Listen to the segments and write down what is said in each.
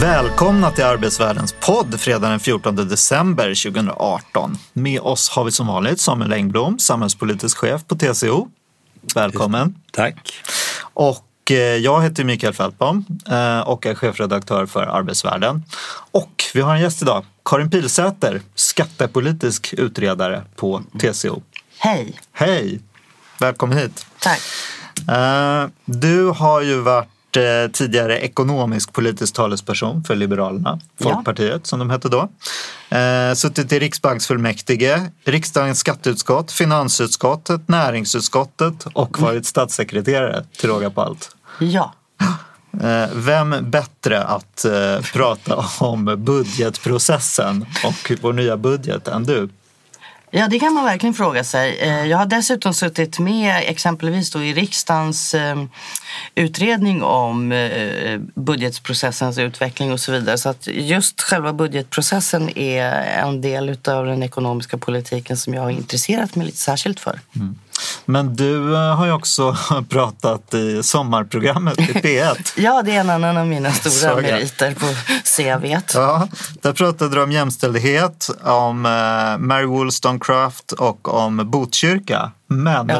Välkomna till Arbetsvärldens podd fredag den 14 december 2018. Med oss har vi som vanligt Samuel Engblom, samhällspolitisk chef på TCO. Välkommen. Tack. Och eh, jag heter Mikael Fältbom eh, och är chefredaktör för Arbetsvärlden. Och vi har en gäst idag, Karin Pilsäter, skattepolitisk utredare på TCO. Hej. Hej! Välkommen hit. Tack. Eh, Du har ju varit eh, tidigare ekonomisk politisk talesperson för Liberalerna, Folkpartiet som de hette då. Eh, Suttit i riksbanksfullmäktige, riksdagens skatteutskott, finansutskottet, näringsutskottet och varit statssekreterare till råga på allt. Ja. Eh, Vem bättre att eh, prata om budgetprocessen och vår nya budget än du? Ja, det kan man verkligen fråga sig. Eh, Jag har dessutom suttit med exempelvis i riksdagens eh, utredning om eh, budgetprocessens utveckling och så vidare. Så att just själva budgetprocessen är en del av den ekonomiska politiken som jag har intresserat mig lite särskilt för. Men du eh, har ju också pratat i sommarprogrammet i P1. Ja, det är en annan av mina stora Saga. meriter på CV. Ja, där pratade du om jämställdhet, om eh, Mary Wollstonecraft och om Botkyrka. Men du,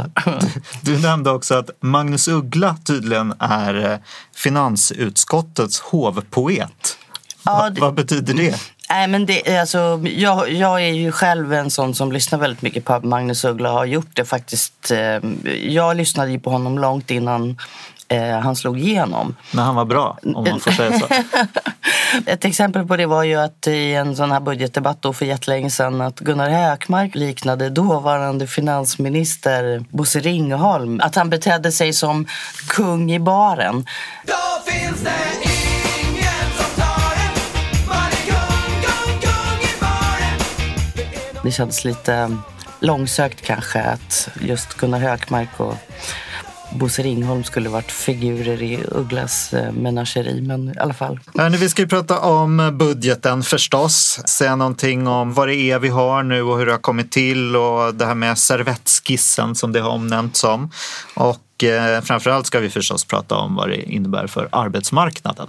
du nämnde också att Magnus Uggla tydligen är eh, finansutskottets hovpoet. Ja, det- vad betyder det? Nej, men det, alltså, jag, jag är ju själv en sån som lyssnar väldigt mycket på Magnus Uggla och har gjort det faktiskt. eh, Jag lyssnade ju på honom långt innan eh, han slog igenom. När han var bra, om man får säga så. Ett exempel på det var ju att i en sån här budgetdebatt då för jättelänge sedan att Gunnar Hökmark liknade dåvarande finansminister Bosse Ringholm. Att han betedde sig som kung i baren. Då finns det Det kändes lite långsökt kanske att just Gunnar Hökmark och Bosse Ringholm skulle varit figurer i Ugglas eh, menageri. Men i alla fall. Hörrni, vi ska ju prata om budgeten förstås. Säga någonting om vad det är vi har nu och hur det har kommit till och det här med servettskissen som det har omnämnts som. Och eh, framförallt ska vi förstås prata om vad det innebär för arbetsmarknaden.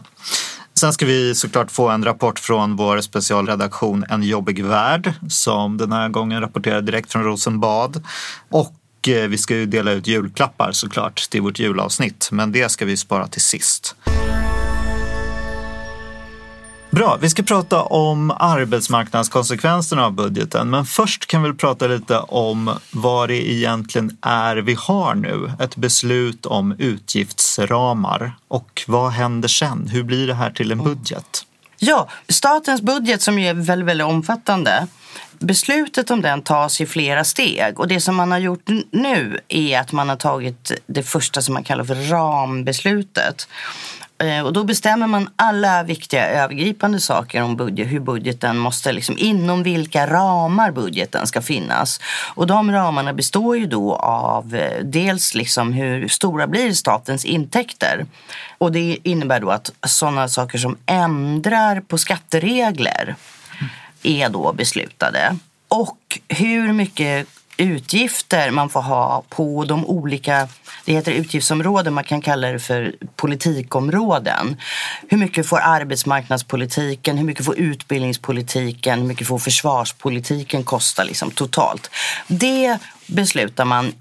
Sen ska vi såklart få en rapport från vår specialredaktion En jobbig värld som den här gången rapporterar direkt från Rosenbad. Och eh, vi ska ju dela ut julklappar såklart till vårt julavsnitt, men det ska vi spara till sist. Bra, vi ska prata om arbetsmarknadskonsekvenserna av budgeten. Men först kan vi prata lite om vad det egentligen är vi har nu. Ett beslut om utgiftsramar. Och vad händer sen? Hur blir det här till en budget? Ja, statens budget som är väldigt, väldigt omfattande. Beslutet om den tas i flera steg och det som man har gjort nu är att man har tagit det första som man kallar för rambeslutet. Eh, och då bestämmer man alla viktiga övergripande saker om budget, hur budgeten måste, liksom, inom vilka ramar budgeten ska finnas. Och de ramarna består ju då av eh, dels liksom hur stora blir statens intäkter. Och det innebär då att sådana saker som ändrar på skatteregler är då beslutade. Och hur mycket utgifter man får ha på de olika, det heter utgiftsområden, man kan kalla det för politikområden. Hur mycket får arbetsmarknadspolitiken, hur mycket får utbildningspolitiken, hur mycket får försvarspolitiken kosta liksom totalt. Det beslutar man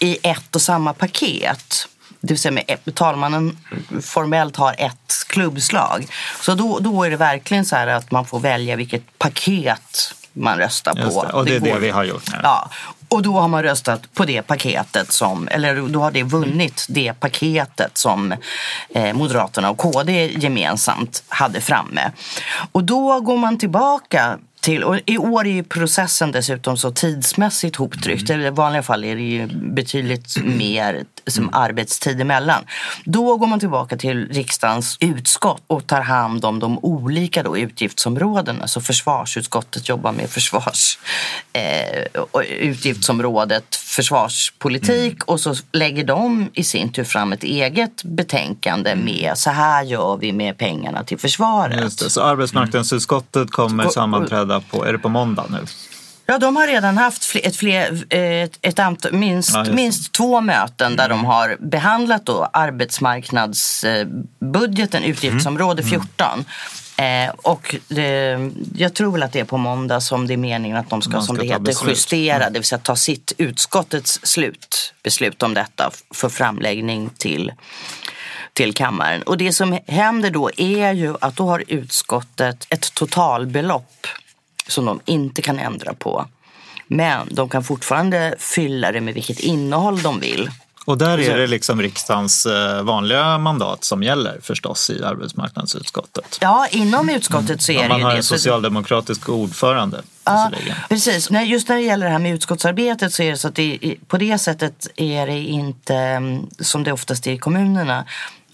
i ett och samma paket. Det vill säga med talmannen formellt har ett klubbslag. Så då, då är det verkligen så här att man får välja vilket paket man röstar på. Det, och det är det går- vi har gjort nu. Ja, och då har man röstat på det paketet som, eller då har det vunnit det paketet som eh, Moderaterna och KD gemensamt hade framme. Och då går man tillbaka till. Och I år är ju processen dessutom så tidsmässigt hoptryckt. I vanliga fall är det ju betydligt mer som arbetstid emellan. Då går man tillbaka till riksdagens utskott och tar hand om de olika då utgiftsområdena. Så försvarsutskottet jobbar med försvars, eh, utgiftsområdet försvarspolitik och så lägger de i sin tur fram ett eget betänkande med så här gör vi med pengarna till försvaret. Just det. Så arbetsmarknadsutskottet kommer Och- på, är det på måndag nu? Ja, de har redan haft fler, ett, fler, eh, ett, ett antal, minst, Ja, minst två möten där de har behandlat då arbetsmarknadsbudgeten, utgiftsområde 14. Eh, och det, jag tror väl att det är på måndag som det är meningen att de ska, Man som ska det heter, beslut. justera, det vill säga ta sitt utskottets slutbeslut om detta för framläggning till till kammaren. Och det som händer då är ju att då har utskottet ett totalbelopp som de inte kan ändra på. Men de kan fortfarande fylla det med vilket innehåll de vill. Och där är det liksom riksdagens eh, vanliga mandat som gäller förstås i arbetsmarknadsutskottet. Ja, inom utskottet så är Ja, det man ju har det. en Så- socialdemokratisk ordförande Ja, precis. Nej, just när det gäller det här med utskottsarbetet så är det så att det, på det sättet är det inte mm, som det oftast är i kommunerna.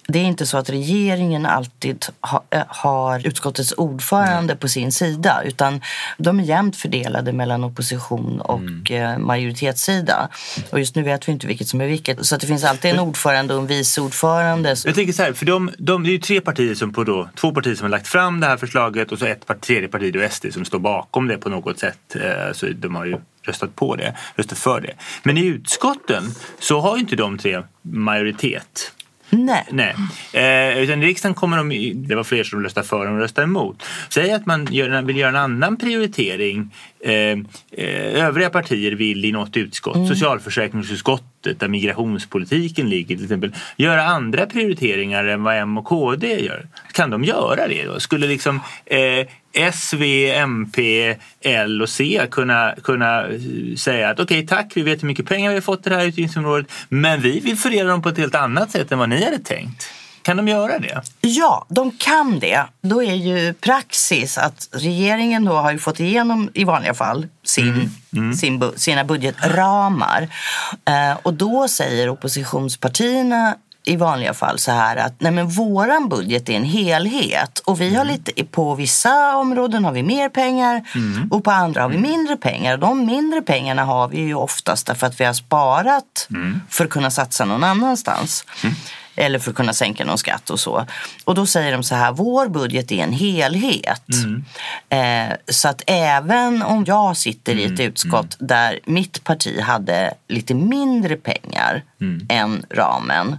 Det är inte så att regeringen alltid ha, eh, har utskottets ordförande på sin sida utan de är jämnt fördelade mellan opposition och eh, majoritetssida. Och just nu vet vi inte vilket som är vilket. Så att det finns alltid en ordförande och en vice ordförande. Jag tänker så här, för de, de, det är ju tre partier som på då, två partier som har lagt fram det här förslaget och så ett tredje parti, då SD, som står bakom det på något sätt. Eh, Så de har ju röstat på det, röstat för det. Men i utskotten så har ju inte de tre majoritet. Nej. Nej, eh, utan i riksdagen kommer de, det var fler som röstade för och röstade emot. Säg att man gör, vill göra en annan prioritering. Eh, eh, övriga partier vill i något utskott, socialförsäkringsutskottet Eh, där migrationspolitiken ligger till exempel, göra andra prioriteringar än vad M och KD gör. Kan de göra det då? Skulle liksom eh, S, V, MP, L och C kunna, kunna eh, säga att okej tack, vi vet hur mycket pengar vi har fått i det här utgiftsområdet men vi vill fördela dem på ett helt annat sätt än vad ni hade tänkt. Kan de göra det? Ja, de kan det. Då är ju praxis att regeringen då har fått igenom i vanliga fall sin, Sin, bu- sina budgetramar. Eh, och då säger oppositionspartierna i vanliga fall så här att nej men våran budget är en helhet och vi har lite, på vissa områden har vi mer pengar och på andra har vi mindre pengar. De mindre pengarna har vi ju oftast därför att vi har sparat för att kunna satsa någon annanstans. Eller för att kunna sänka någon skatt och så. Och då säger de så här, vår budget är en helhet. Eh, så att även om jag sitter i ett utskott där mitt parti hade lite mindre pengar än ramen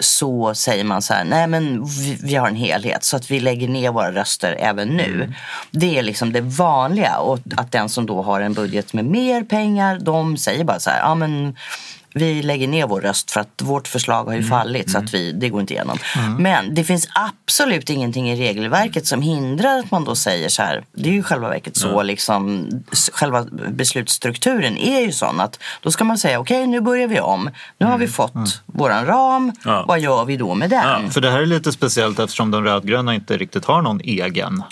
så säger man så här, nej men vi, vi har en helhet så att vi lägger ner våra röster även nu. Det är liksom det vanliga och att den som då har en budget med mer pengar, de säger bara så här, ja men vi lägger ner vår röst för att vårt förslag har ju fallit så att vi, det går inte igenom. Men det finns absolut ingenting i regelverket som hindrar att man då säger så här, det är ju själva verket så liksom, själva beslutsstrukturen är ju sån att då ska man säga okej nu börjar vi om, nu har vi fått våran ram, vad gör vi då med den? För det här är lite speciellt eftersom de rödgröna inte riktigt har någon egen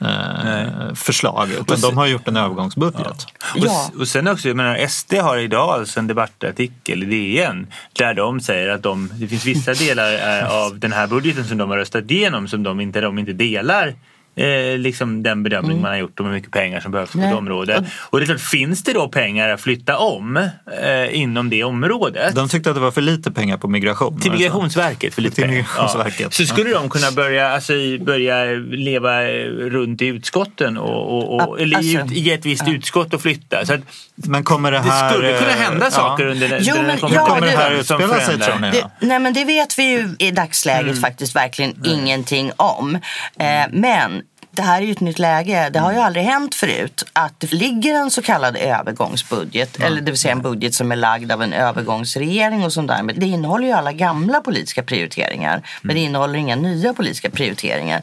eh, förslag. Utan de har gjort en övergångsbudget. Och, Ja. och sen också, jag menar SD har idag alltså en debattartikel i DN där de säger att de, det finns vissa delar eh, av den här budgeten som de har röstat igenom som de inte, de inte delar eh, liksom den bedömning man har gjort om hur mycket pengar som behövs på ett område. Och det är klart, finns det då pengar att flytta om eh, inom det området? De tyckte att det var för lite pengar på migration. Till var det så? Migrationsverket för lite Till pengar. Migrationsverket. Ja. Så skulle de kunna börja, alltså, börja leva eh, runt i utskotten och, och, och, Ja, eller i, alltså, ut- i ett visst utskott och flytta. Så att Men kommer det det här... skulle kunna eh, hända ja. saker under den Jo, den men- kommer- ja, Kommer det här det- som utspela sig tror ni? Det, nej men det vet vi ju i dagsläget faktiskt verkligen ingenting om. Eh, men det här är ju ett nytt läge. Det har ju aldrig hänt förut att det ligger en så kallad övergångsbudget. Eller det vill säga en budget som är lagd av en övergångsregering och sånt där. Men det innehåller ju alla gamla politiska prioriteringar. Men det innehåller inga nya politiska prioriteringar.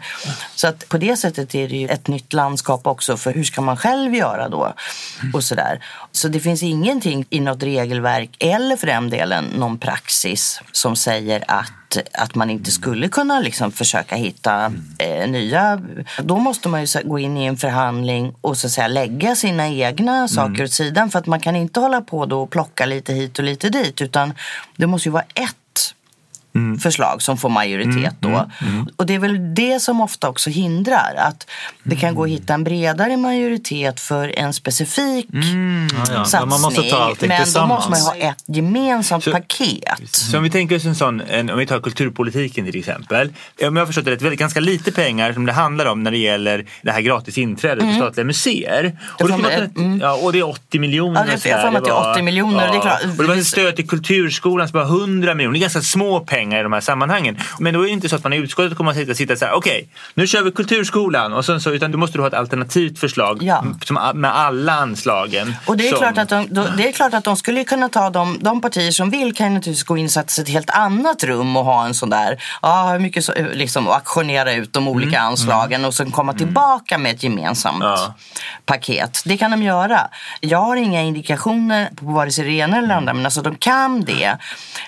Så att på det sättet är det ju ett nytt landskap också för hur ska man själv göra då? Och sådär. Så det finns ingenting i något regelverk eller för den delen någon praxis som säger att att, att man inte skulle kunna liksom försöka hitta eh, nya. Då måste man ju så- gå in i en förhandling och så säga, lägga sina egna saker åt sidan. För att man kan inte hålla på då och plocka lite hit och lite dit. Utan det måste ju vara ett förslag som får majoritet då. Och det är väl det som ofta också hindrar. Att det kan gå att hitta en bredare majoritet för en specifik Ja, ja. satsning. Man måste ta allting men då måste man ha ett gemensamt Så- paket. Så om vi tänker oss en sån, en, om vi tar kulturpolitiken till exempel. Om jag har förstått det rätt, väldigt ganska lite pengar som det handlar om när det gäller det här gratis inträdet för statliga museer. Och det, man- mm. ja, och det är 80 miljoner. Ja, det- och jag får att det är var- 80 miljoner, det är klart. Och det var ett stöd till kulturskolan som var 100 miljoner. Det är ganska små pengar i de här sammanhangen. Men då är det inte så att man i utskottet kommer att sitta, sitta så här, okej, nu kör vi kulturskolan. Och sen så, utan du måste du ha ett alternativt förslag Ja. som, med alla anslagen. Och det är, som- klart att de, då, det är klart att de skulle kunna ta de, de partier som vill kan ju naturligtvis gå in i ett helt annat rum och ha en sån där, ja hur mycket så, liksom och auktionera ut de olika anslagen och sen komma tillbaka med ett gemensamt Ja. paket. Det kan de göra. Jag har inga indikationer på vare sig det ena eller det andra men alltså de kan det.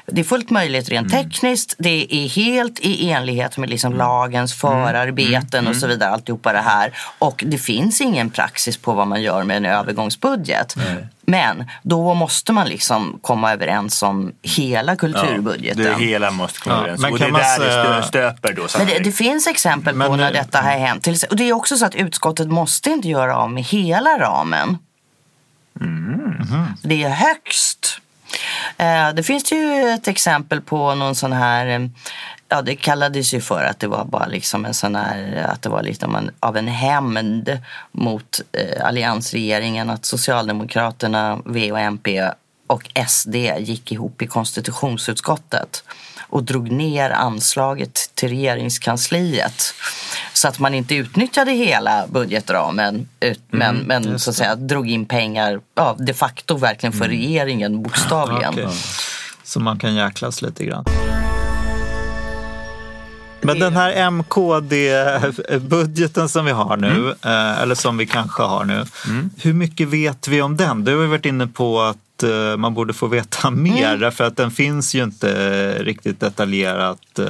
Det är fullt möjligt rent tekniskt. Det är helt i enlighet med liksom lagens förarbeten och så vidare. Alltihopa det här. Och det finns ingen praxis på vad man gör med en övergångsbudget. Men då måste man liksom komma överens om hela kulturbudgeten. Det hela måste komma Ja, överens. men och det är där det stöper då. Men det, det finns exempel på Men, när eh, detta har hänt. Och det är också så att utskottet måste inte göra av med hela ramen. Det är högst. Eh, det finns ju ett exempel på någon sån här eh, Ja, det kallades ju för att det var bara liksom en sån här, att det var lite av en, av en hämnd mot eh, alliansregeringen att Socialdemokraterna, V och MP och SD gick ihop i konstitutionsutskottet och drog ner anslaget till regeringskansliet så att man inte utnyttjade hela budgetramen ut, men, men så att säga drog in pengar ja, de facto verkligen för regeringen bokstavligen. Okej. Så man kan jäklas lite grann. Men den här MKD-budgeten som vi har nu, eh, eller som vi kanske har nu. Hur mycket vet vi om den? Du har varit inne på att eh, man borde få veta mer därför att den finns ju inte riktigt detaljerat eh,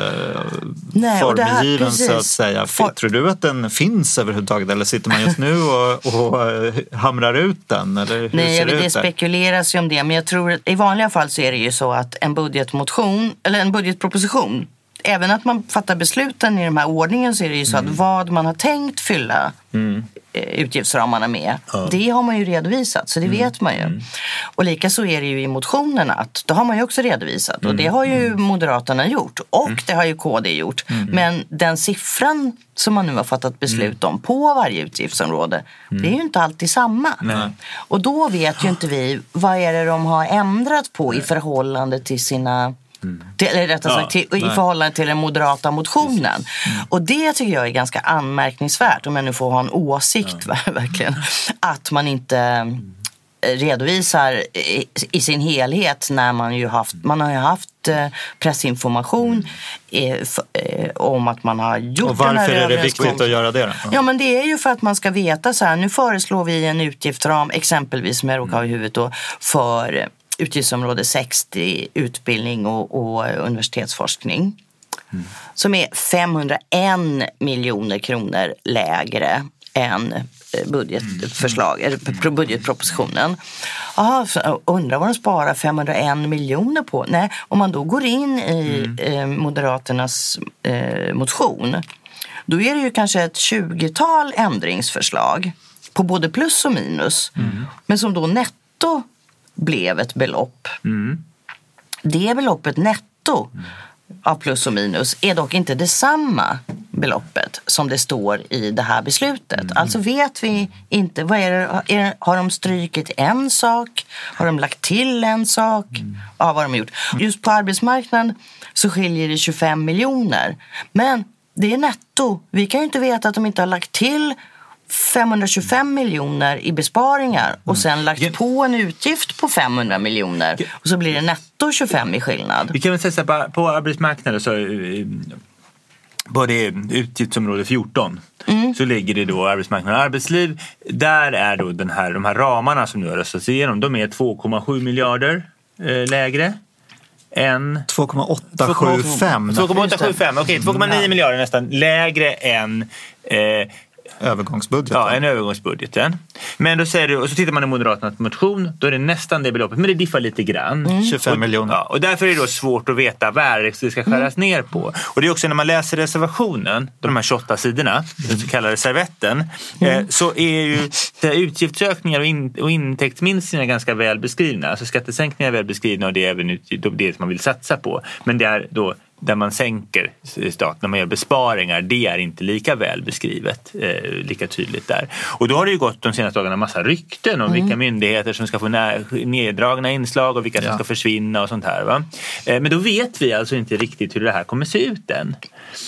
Nej, det här- formgiven så att säga. Tror du att den finns överhuvudtaget eller sitter man just nu och, och eh, hamrar ut den? Eller hur Nej, ser det det ut spekuleras ju om det. Men jag tror att i vanliga fall så är det ju så att en budgetmotion, eller en budgetproposition, även att man fattar besluten i den här ordningen så är det ju så Mm. att vad man har tänkt fylla eh, utgiftsramarna med, det har man ju redovisat, så det Mm. vet man ju. Och likaså är det ju i motionerna att det har man ju också redovisat och Mm. det har ju Moderaterna gjort och det har ju KD gjort. Mm. Men den siffran som man nu har fattat beslut om på varje utgiftsområde, det är ju inte alltid samma. Nej. Och då vet ju inte vi vad är det de har ändrat på i förhållande till sina till, eller rättare Ja, sagt till, i förhållande till den moderata motionen. Och det tycker jag är ganska anmärkningsvärt, om jag nu får ha en åsikt verkligen. Att man inte eh, redovisar i, i sin helhet när man ju haft, man har ju haft eh, pressinformation eh, f- eh, om att man har gjort Och den här varför är det viktigt att göra det? Då? Ja, men det är ju för att man ska veta så här. Nu föreslår vi en utgiftsram, exempelvis som jag råkar ha i huvudet då, för utgiftsområde 60, utbildning och, och universitetsforskning. Som är 501 miljoner kronor lägre än eh, budgetförslag, p- budgetpropositionen. Jag undrar vad de sparar 501 miljoner på? Nej, om man då går in i eh, Moderaternas eh, motion då är det ju kanske ett 20-tal ändringsförslag på både plus och minus. Men som då netto blev ett belopp. Det beloppet netto av plus och minus är dock inte detsamma beloppet som det står i det här beslutet. Alltså vet vi inte, vad är det, är det, har de strykit en sak? Har de lagt till en sak? Ja, vad har de gjort? Just på arbetsmarknaden så skiljer det 25 miljoner. Men det är netto. Vi kan ju inte veta att de inte har lagt till 525 miljoner i besparingar och sen lagt på en utgift på 500 miljoner och så blir det netto 25 i skillnad. Vi kan väl säga så här, på- arbetsmarknaden så eh, på det utgiftsområde 14 Mm. så ligger det då arbetsmarknad och arbetsliv. Där är då den här, de här ramarna som nu har röstats igenom, de är 2,7 miljarder eh, lägre än 2,875 2,875, okej 2,9 Mm. miljarder nästan lägre än eh, övergångsbudgeten. Ja, än övergångsbudgeten. Men då säger du, och så tittar man i Moderaternas motion, då är det nästan det beloppet, men det diffar lite grann. 25 miljoner. Ja, och därför är det då svårt att veta vad det ska skäras ner på. Och det är också när man läser reservationen, de här 28 sidorna, den så kallade servetten, eh, så är ju utgiftsökningar och, in, och intäktsminskningar ganska väl beskrivna. Alltså skattesänkningar är väl beskrivna och det är även ut- det som man vill satsa på. Men det är då där man sänker staten, när man gör besparingar, det är inte lika väl beskrivet, eh, lika tydligt där. Och då har det ju gått de senaste dagarna massa rykten om vilka myndigheter som ska få neddragna inslag och vilka som Ja. ska försvinna och sånt här. Va? Eh, men då vet vi alltså inte riktigt hur det här kommer se ut än.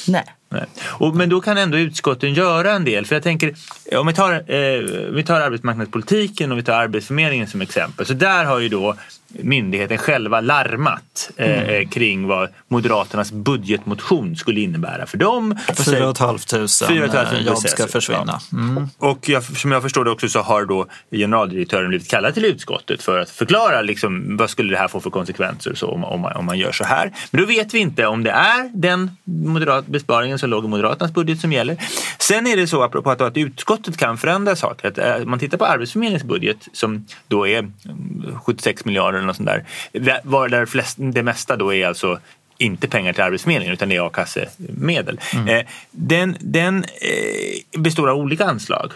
Nej. Nej. Och, men då kan ändå utskotten göra en del. För jag tänker, om vi tar, eh, vi tar arbetsmarknadspolitiken och vi tar Arbetsförmedlingen som exempel. Så där har ju då myndigheten själva larmat eh, kring vad Moderaternas budgetmotion skulle innebära för dem. Och säger- 4 500 4 500 jobb ska försvinna. Mm. och jag, som jag förstår det också så har då generaldirektören blivit kallad till utskottet för att förklara liksom, vad skulle det här få för konsekvenser så, om, om, man, om man gör så här. Men då vet vi inte om det är den moderat besparingen som låg i Moderaternas budget som gäller. Sen är det så, apropå att, att utskottet kan förändra saker, att eh, man tittar på Arbetsförmedlingens budget som då är mm, 76 miljarder eller något sånt där. Var där flest, det mesta då är alltså inte pengar till Arbetsförmedlingen utan det är a-kassemedel. Eh, den den eh, består av olika anslag.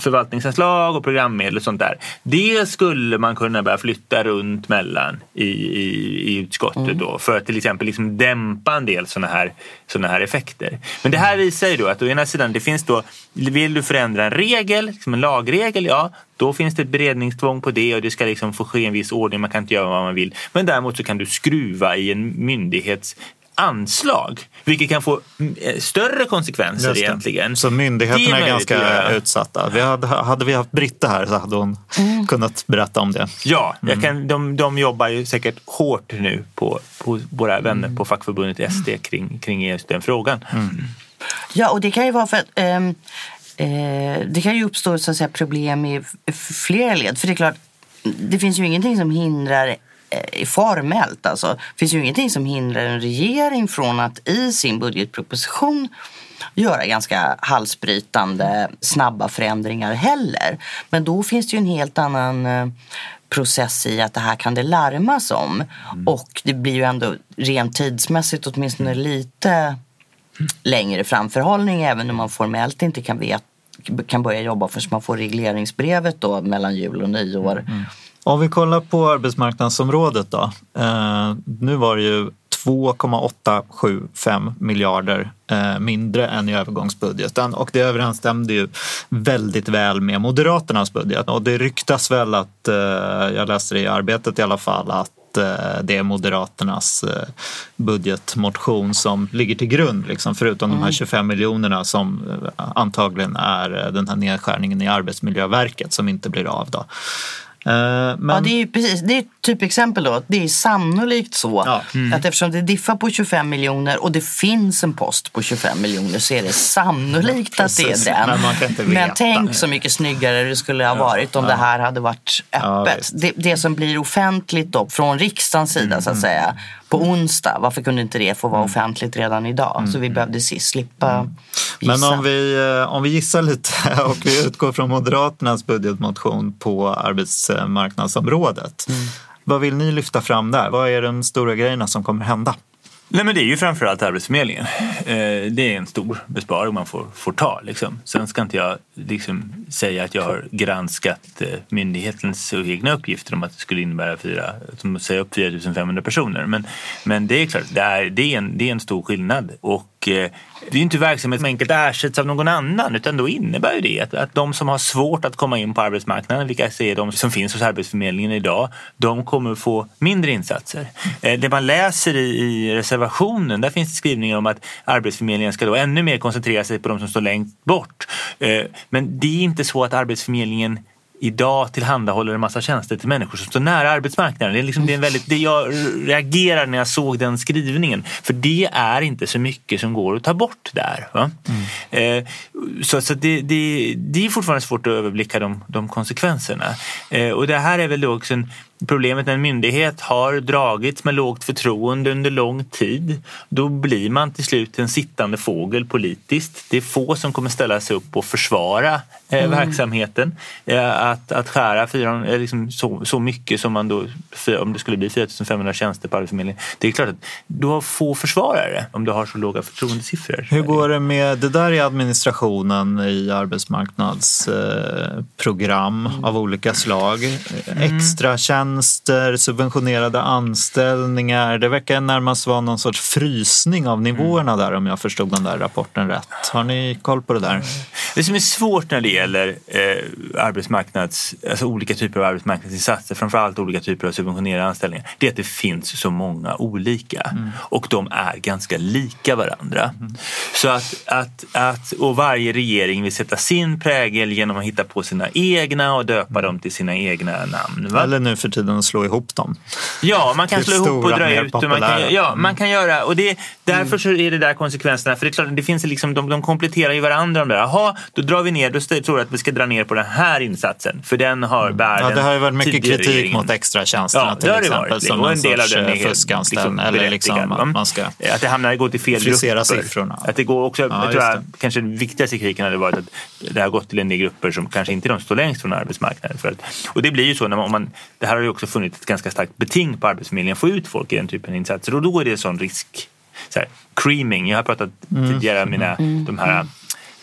Förvaltningsanslag och programmedel och sånt där. Det skulle man kunna börja flytta runt mellan i, i, i utskottet då för att till exempel liksom dämpa en del sådana här, såna här effekter. Men det här visar ju då att å ena sidan det finns då, vill du förändra en regel, liksom en lagregel, ja då finns det ett beredningstvång på det och det ska liksom få ske i en viss ordning, man kan inte göra vad man vill. Men däremot så kan du skruva i en myndighets anslag, vilket kan få mm, eh, större konsekvenser egentligen. Så myndigheterna är, möjligt ganska utsatta. Vi hade, hade vi haft Britta här så hade hon kunnat berätta om det. Ja, jag Mm. kan, de, de jobbar ju säkert hårt nu på, på våra vänner Mm. på fackförbundet SD kring, kring just den frågan. Ja, och det kan ju vara för att ehm, eh, det kan ju uppstå så att säga, problem i flera led. För det är klart, det finns ju ingenting som hindrar formellt alltså. Det finns ju ingenting som hindrar en regering från att i sin budgetproposition göra ganska halsbrytande snabba förändringar heller. Men då finns det ju en helt annan eh, process i att det här kan det larmas om. Och det blir ju ändå rent tidsmässigt åtminstone lite längre framförhållning även om man formellt inte kan, vet, kan börja jobba förrän man får regleringsbrevet då mellan jul och nyår. Om vi kollar på arbetsmarknadsområdet då. Eh, nu var det ju 2,875 miljarder eh, mindre än i övergångsbudgeten och det överensstämde ju väldigt väl med Moderaternas budget. Och det ryktas väl att, eh, jag läste det i arbetet i alla fall, att det är Moderaternas budgetmotion som ligger till grund, liksom, förutom de här 25 miljonerna som antagligen är den här nedskärningen i Arbetsmiljöverket som inte blir av. Då. Eh, Men, Ja, det är ju precis, det är ett typexempel då. Det är sannolikt så Ja. att eftersom det diffar på 25 miljoner och det finns en post på 25 miljoner så är det sannolikt att det är den. men man kan inte Men tänk så mycket snyggare det skulle ha varit om det här hade varit Ja, öppet. det, det som blir offentligt då från riksdagens sida så att säga på onsdag. Varför kunde inte det få vara offentligt redan idag? Så vi behövde se- slippa gissa. Men om vi, eh, om vi gissar lite och vi utgår från Moderaternas budgetmotion på arbetsmarknadsområdet. Vad vill ni lyfta fram där? Vad är de stora grejerna som kommer hända? Nej men det är ju framförallt Arbetsförmedlingen. Eh, det är en stor besparing man får, får ta. Liksom. Sen ska inte jag liksom, säga att jag har granskat eh, myndighetens egna uppgifter om att det skulle innebära fyra, som att säga upp 4 500 personer. Men, men det är klart, det är, det är, en, det är en stor skillnad. Och eh, det är ju inte verksamhet som enkelt ersätts av någon annan utan då innebär ju det att, att de som har svårt att komma in på arbetsmarknaden, vilka är de som finns hos Arbetsförmedlingen idag, de kommer få mindre insatser. Eh, det man läser i, i reservationen, där finns det skrivningar om att Arbetsförmedlingen ska då ännu mer koncentrera sig på de som står längst bort. Eh, men det är inte så att Arbetsförmedlingen idag tillhandahåller en massa tjänster till människor som står nära arbetsmarknaden. Det är, liksom, det är en väldigt, det jag reagerar när jag såg den skrivningen. För det är inte så mycket som går att ta bort där. Va? Eh, så så det, det, det är fortfarande svårt att överblicka de, de konsekvenserna. Eh, och det här är väl då också en, problemet när en myndighet har dragits med lågt förtroende under lång tid. Då blir man till slut en sittande fågel politiskt. Det är få som kommer ställa sig upp och försvara eh, verksamheten. Eh, att, att skära fyra, eh, liksom så, så mycket som man då, om det skulle bli 4500 tjänster på Arbetsförmedlingen. Det är klart att du har få försvarare om du har så låga förtroendesiffror. Hur går det med det där i administrationen i arbetsmarknadsprogram av olika slag? Extra tjänster, subventionerade anställningar. Det verkar närmast vara någon sorts frysning av nivåerna där om jag förstod den där rapporten rätt. Har ni koll på det där? Det som är svårt när det gäller eh, arbetsmarknads, alltså olika typer av arbetsmarknadsinsatser, framförallt olika typer av subventionerade anställningar, det är att det finns så många olika och de är ganska lika varandra. Så att, att, att, och varje regering vill sätta sin prägel genom att hitta på sina egna och döpa dem till sina egna namn. Va? Eller nu för tiden att slå ihop dem. Ja, man kan slå ihop och dra ut. Och man kan, ja, man kan göra. Och det, därför Mm. så är det där konsekvenserna. För det är klart, det finns liksom, de, de kompletterar ju varandra. De där. Jaha, då drar vi ner. Då tror jag att vi ska dra ner på den här insatsen. För den har bär Mm. Ja, det har ju varit mycket kritik regeringen. mot extratjänsterna Ja, till det exempel. varit. Som Och en, del av den är eh, helt, fuskanställning. liksom, eller liksom att man ska Att det hamnar, går till fel grupper. siffrorna. Att det går också, Ja, jag tror jag, kanske den viktigaste kritiken hade varit att det har gått till en del grupper som kanske inte är de står längst från arbetsmarknaden. För att, och det blir ju så, när man, om man, det här har ju också funnits ett ganska starkt beting på Arbetsförmedlingen att få ut folk i den typen av insatser och då är det en sån risk. Så här, creaming, jag har pratat Mm. tidigare om mina, de här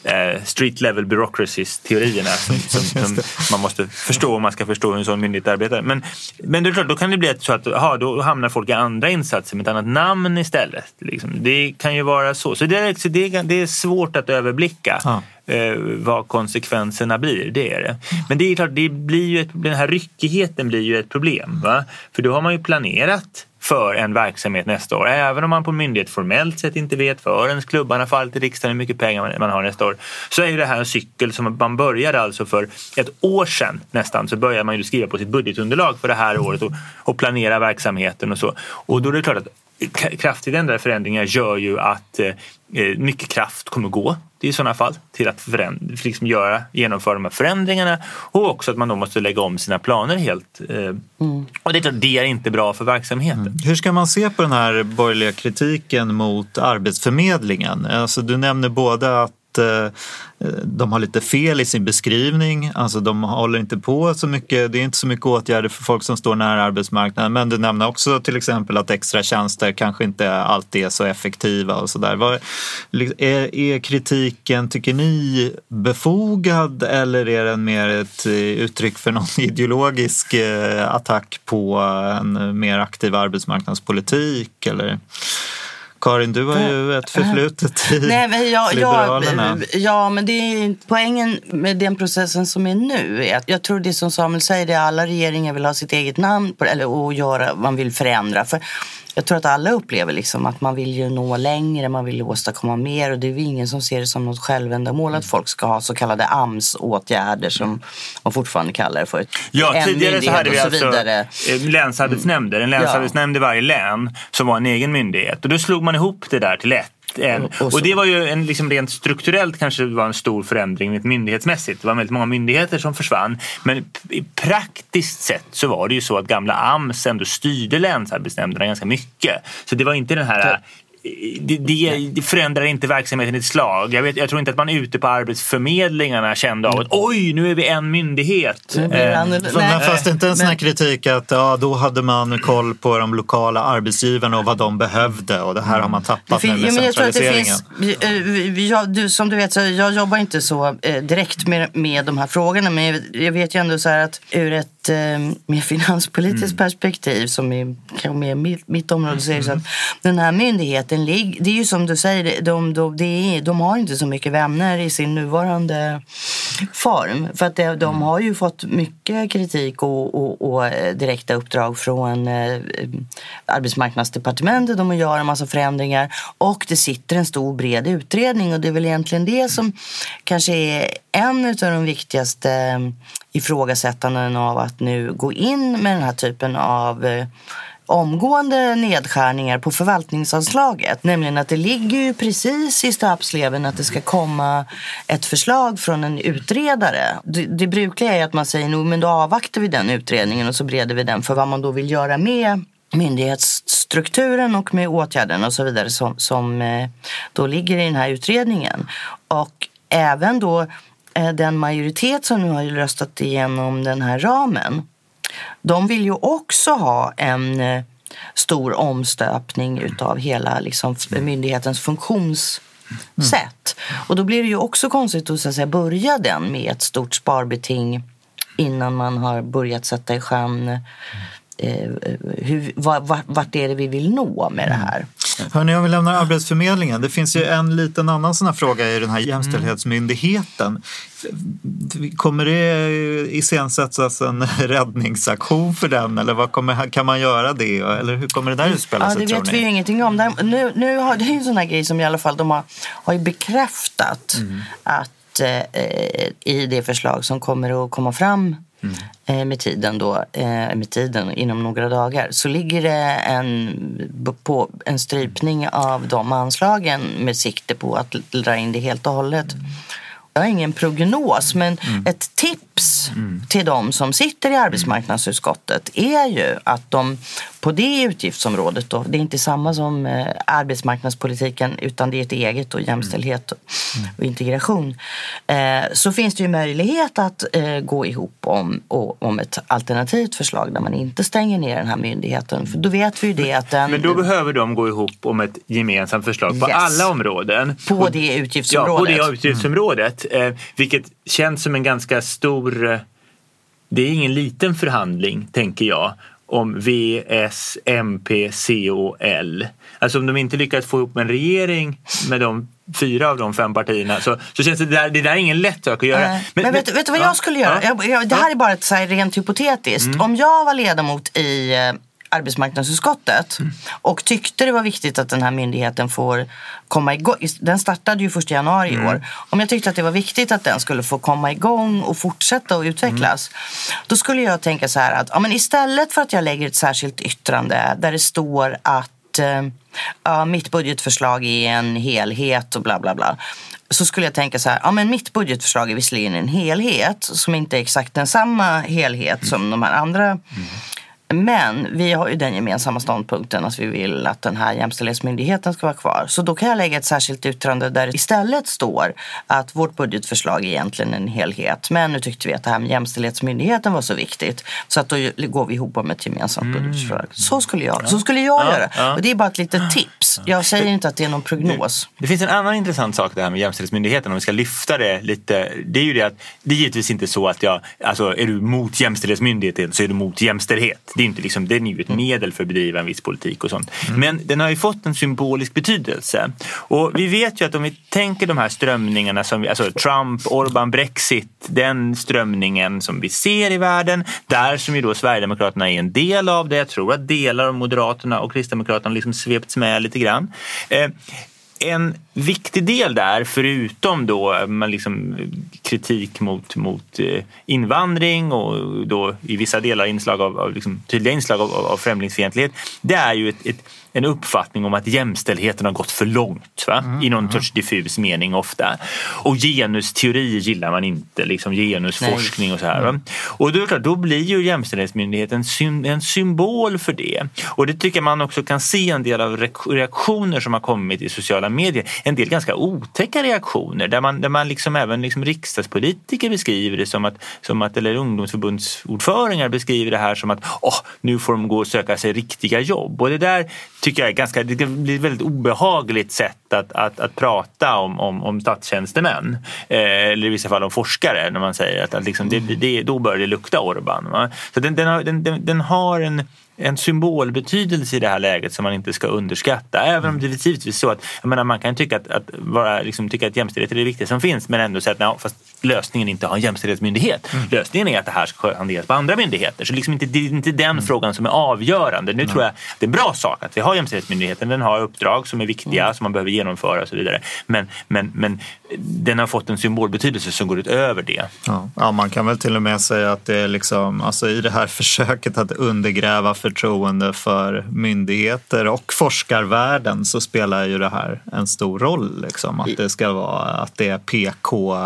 eh, street level bureaucracies teorierna som, som, som man måste förstå om man ska förstå hur en sån myndighet arbetar. Men, men det är klart, då kan det bli så att aha, då hamnar folk i andra insatser med ett annat namn istället. Liksom. Det kan ju vara så. Så det är, så det är, det är svårt att överblicka. Ja eh, vad konsekvenserna blir. Det är det. Men det är klart, det blir ju ett, den här ryckigheten blir ju ett problem. Va? För då har man ju planerat för en verksamhet nästa år. Även om man på myndighet formellt sett inte vet förrän klubbarna fallit i riksdagen hur mycket pengar man- har nästa år. Så är det här en cykel som man började alltså för ett år sedan nästan så började man ju skriva på sitt budgetunderlag för det här året och, och planera verksamheten och så. Och då är det klart att kraftigt ändrade förändringar gör ju att eh, mycket kraft kommer gå i sådana fall till att föränd- liksom göra, genomföra de här förändringarna och också att man då måste lägga om sina planer helt. Eh, Och det är det är inte bra för verksamheten. Hur ska man se på den här borgerliga kritiken mot Arbetsförmedlingen? Alltså, du nämner både att eh, Eh, de har lite fel i sin beskrivning, alltså de håller inte på så mycket, det är inte så mycket åtgärder för folk som står nära arbetsmarknaden. Men du nämner också till exempel att extra tjänster kanske inte alltid är så effektiva och så där. Är, är kritiken, tycker ni, befogad eller är den mer ett eh, uttryck för någon ideologisk eh, attack på en mer aktiv arbetsmarknadspolitik? Eller? Karin, du har ju ett förflutet i Nej, men jag, Liberalerna. jag, ja, men det är poängen med den processen som är nu. Är att jag tror det som Samuel säger, det är alla regeringar vill ha sitt eget namn på, eller och göra, man vill förändra. För jag tror att alla upplever liksom att man vill ju nå längre, man vill åstadkomma mer och det är ju ingen som ser det som något självändamål att folk ska ha så kallade AMS-åtgärder som man fortfarande kallar det för. Ja, En tidigare så hade vi alltså vidare. eh, länsarbetsnämnder, en länsarbetsnämnd i varje län som var en egen myndighet. Och då slog man ihop det där till ett. En. Och- och det var ju en, liksom rent strukturellt kanske det var en stor förändring myndighetsmässigt. Det var väldigt många myndigheter som försvann. Men praktiskt sett så var det ju så att gamla AMS ändå styrde länsarbetsnämnderna ganska mycket. Så det var inte den här det, det, det förändrar inte verksamheten i ett slag. Jag, vet, jag tror inte att man ute på arbetsförmedlingarna kände av att oj, nu är vi en myndighet. Nu det Eh, annorlunda. Men Nej. fast inte en sån här kritik att ja, då hade man koll på de lokala arbetsgivarna och vad de behövde och det här har man Det tappat nu fin- med att det centraliseringen. finns, vi- vi- jag, du, som du vet, så jag jobbar inte så eh, direkt med, med de här frågorna. Men jag, vet ju ändå så här att ur ett eh, mer finanspolitiskt Mm. perspektiv som är kanske mer mitt, mitt område så är det så att den här myndigheten myndigheten ligger... Det är ju som du säger, de, de, är, de har inte så mycket vänner i sin nuvarande form. För att det, de har ju fått mycket kritik och, och, och eh, direkta uppdrag från eh, arbetsmarknadsdepartementet om att göra en massa förändringar. Och det sitter en stor bred utredning och det är väl egentligen det som kanske är en av de viktigaste eh, ifrågasättanden av att nu gå in med den här typen av eh, omgående nedskärningar på förvaltningsanslaget. Nämligen att det ligger ju precis i stöpsleven att det ska komma ett förslag från en utredare. Det, det brukliga är att man säger nog men då avvaktar vi den utredningen och så bereder vi den för vad man då vill göra med myndighetsstrukturen och med åtgärderna och så vidare som, som eh, då ligger i den här utredningen. Och även då eh, den majoritet som nu har röstat igenom den här ramen de vill ju också ha en eh, stor omstöpning utav hela liksom, myndighetens funktionssätt. Och då blir det ju också konstigt att, så att säga, börja den med ett stort sparbeting innan man har börjat sätta i sjön eh, hur, vart, vart är det vi vill nå med det här. Hörni, om vi lämnar Arbetsförmedlingen. Det finns ju en liten annan sån här fråga i den här jämställdhetsmyndigheten. Kommer det iscensättas en räddningsaktion för den eller vad kommer, kan man göra det? Eller hur kommer det där utspela Ja, sig det vet ni? vi ju ingenting om. Där- Nu, nu har, det är ju en sån här grej som i alla fall de har, har bekräftat att eh, i det förslag som kommer att komma fram eh, med tiden då, eh, med tiden inom några dagar. Så ligger det en, på en strypning av de anslagen med sikte på att dra in det helt och hållet. Jag har ingen prognos, men ett tips till de som sitter i arbetsmarknadsutskottet är ju att de på det utgiftsområdet, då, det är inte samma som eh, arbetsmarknadspolitiken utan det är ett eget och jämställdhet och, och integration, eh, så finns det ju möjlighet att eh, gå ihop om, och, om ett alternativt förslag där man inte stänger ner den här myndigheten. För då vet vi ju det att den... Men då behöver de gå ihop om ett gemensamt förslag på Yes. alla områden. På det Ja, på utgiftsområdet. det utgiftsområdet. Eh, vilket känns som en ganska stor... eh, Det är ingen liten förhandling, tänker jag, om V, S, MP, C och L. Alltså om de inte lyckas få ihop en regering med de fyra av de fem partierna så, så känns det där, det där är ingen lätt sak att göra. Nej. Men, vet, vet du vad ja, jag skulle göra? ja. Mm. Jag, jag, det här är bara ett så här rent hypotetiskt. Om jag var ledamot i eh, arbetsmarknadsutskottet Mm. och tyckte det var viktigt att den här myndigheten får komma igång. Den startade ju första januari i Mm. år. Om jag tyckte att det var viktigt att den skulle få komma igång och fortsätta och utvecklas. Mm. Då skulle jag tänka så här att ja, men istället för att jag lägger ett särskilt yttrande där det står att eh, ja, mitt budgetförslag är en helhet och bla bla bla. Så skulle jag tänka så här, ja men mitt budgetförslag är visserligen en helhet som inte är exakt den samma helhet som de här andra. Men vi har ju den gemensamma ståndpunkten att vi vill att den här jämställdhetsmyndigheten ska vara kvar. Så då kan jag lägga ett särskilt yttrande där det istället står att vårt budgetförslag är egentligen en helhet. Men nu tyckte vi att det här med jämställdhetsmyndigheten var så viktigt så att då går vi ihop om ett gemensamt budgetförslag. Så skulle jag, så skulle jag Ja, göra. ja. Och det är bara ett litet tips. Jag säger inte att det är någon prognos. Det finns en annan intressant sak det här med Jämställdhetsmyndigheten om vi ska lyfta det lite. Det är ju det att det är givetvis inte så att jag, alltså är du mot Jämställdhetsmyndigheten så är du mot jämställdhet. Det är inte liksom, den är ju ett medel för att bedriva en viss politik och sånt. Men den har ju fått en symbolisk betydelse. Och vi vet ju att om vi tänker de här strömningarna som vi, alltså Trump, Orban, Brexit, den strömningen som vi ser i världen, där som ju då Sverigedemokraterna är en del av det. Jag tror att delar av Moderaterna och Kristdemokraterna liksom svepts med lite grann. Eh, en viktig del där, förutom då eh, man liksom kritik mot, mot eh, invandring och då i vissa delar inslag av, av liksom, tydliga inslag av, av främlingsfientlighet, det är ju ett, ett, en uppfattning om att jämställdheten har gått för långt va? i någon sorts diffus mening ofta. Och genusteori gillar man inte, liksom genusforskning och så här. Va? Och då, då blir ju Jämställdhetsmyndigheten en symbol för det. Och det tycker man också kan se en del av reak- reaktioner som har kommit i sociala medier. En del ganska otäcka reaktioner där man, där man liksom även liksom riksdagspolitiker beskriver det som att, som att eller ungdomsförbundsordförande beskriver det här som att oh, nu får de gå och söka sig riktiga jobb. Och det där tycker jag är ganska, det blir ett väldigt obehagligt sätt att, att, att prata om, om, om statstjänstemän. Eh, eller i vissa fall om forskare när man säger att, att liksom det, det, då börjar det lukta Orban. Va? Så den, den, har, den, den, den har en en symbolbetydelse i det här läget som man inte ska underskatta. Även om det är givetvis så att jag menar, man kan tycka att, att, vara, liksom, tycka att jämställdhet är det viktiga som finns men ändå säga att nej, fast lösningen är inte att ha en jämställdhetsmyndighet. Lösningen är att det här ska hanteras på andra myndigheter. Så liksom inte, det är inte den frågan som är avgörande. Nu tror jag det är en bra sak att vi har jämställdhetsmyndigheten. Den har uppdrag som är viktiga som man behöver genomföra och så vidare. Men, men, men den har fått en symbolbetydelse som går utöver det. Ja. ja, man kan väl till och med säga att det är liksom, alltså i det här försöket att undergräva förtroende för myndigheter och forskarvärlden så spelar ju det här en stor roll. Liksom. Att det ska vara att det är PK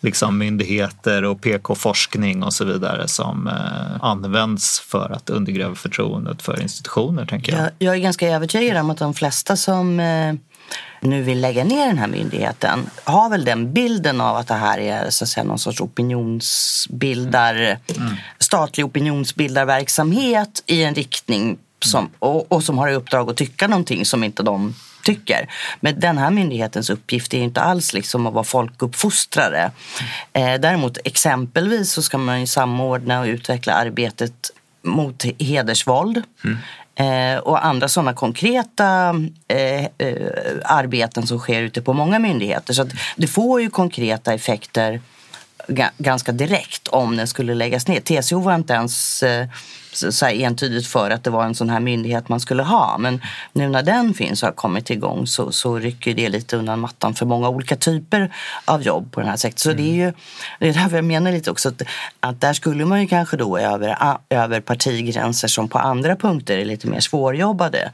liksom, myndigheter och PK-forskning och så vidare som eh, används för att undergräva förtroendet för institutioner, tänker jag. Jag, jag är ganska övertygad om att de flesta som eh, nu vill lägga ner den här myndigheten har väl den bilden av att det här är så att säga, någon sorts opinionsbildar, statlig opinionsbildarverksamhet i en riktning som, och, och som har i uppdrag att tycka någonting som inte de tycker. Men den här myndighetens uppgift är inte alls liksom att vara folkuppfostrare. Eh, däremot exempelvis så ska man ju samordna och utveckla arbetet mot hedersvåld. Eh, och andra sådana konkreta eh, eh, arbeten som sker ute på många myndigheter. Så att det får ju konkreta effekter ganska direkt om den skulle läggas ner. TCO var inte ens eh, så entydigt för att det var en sån här myndighet man skulle ha. Men nu när den finns och har kommit igång så, så rycker det lite undan mattan för många olika typer av jobb på den här sektorn. Så det är ju det är därför jag menar lite också att, att där skulle man ju kanske då över, över partigränser som på andra punkter är lite mer svårjobbade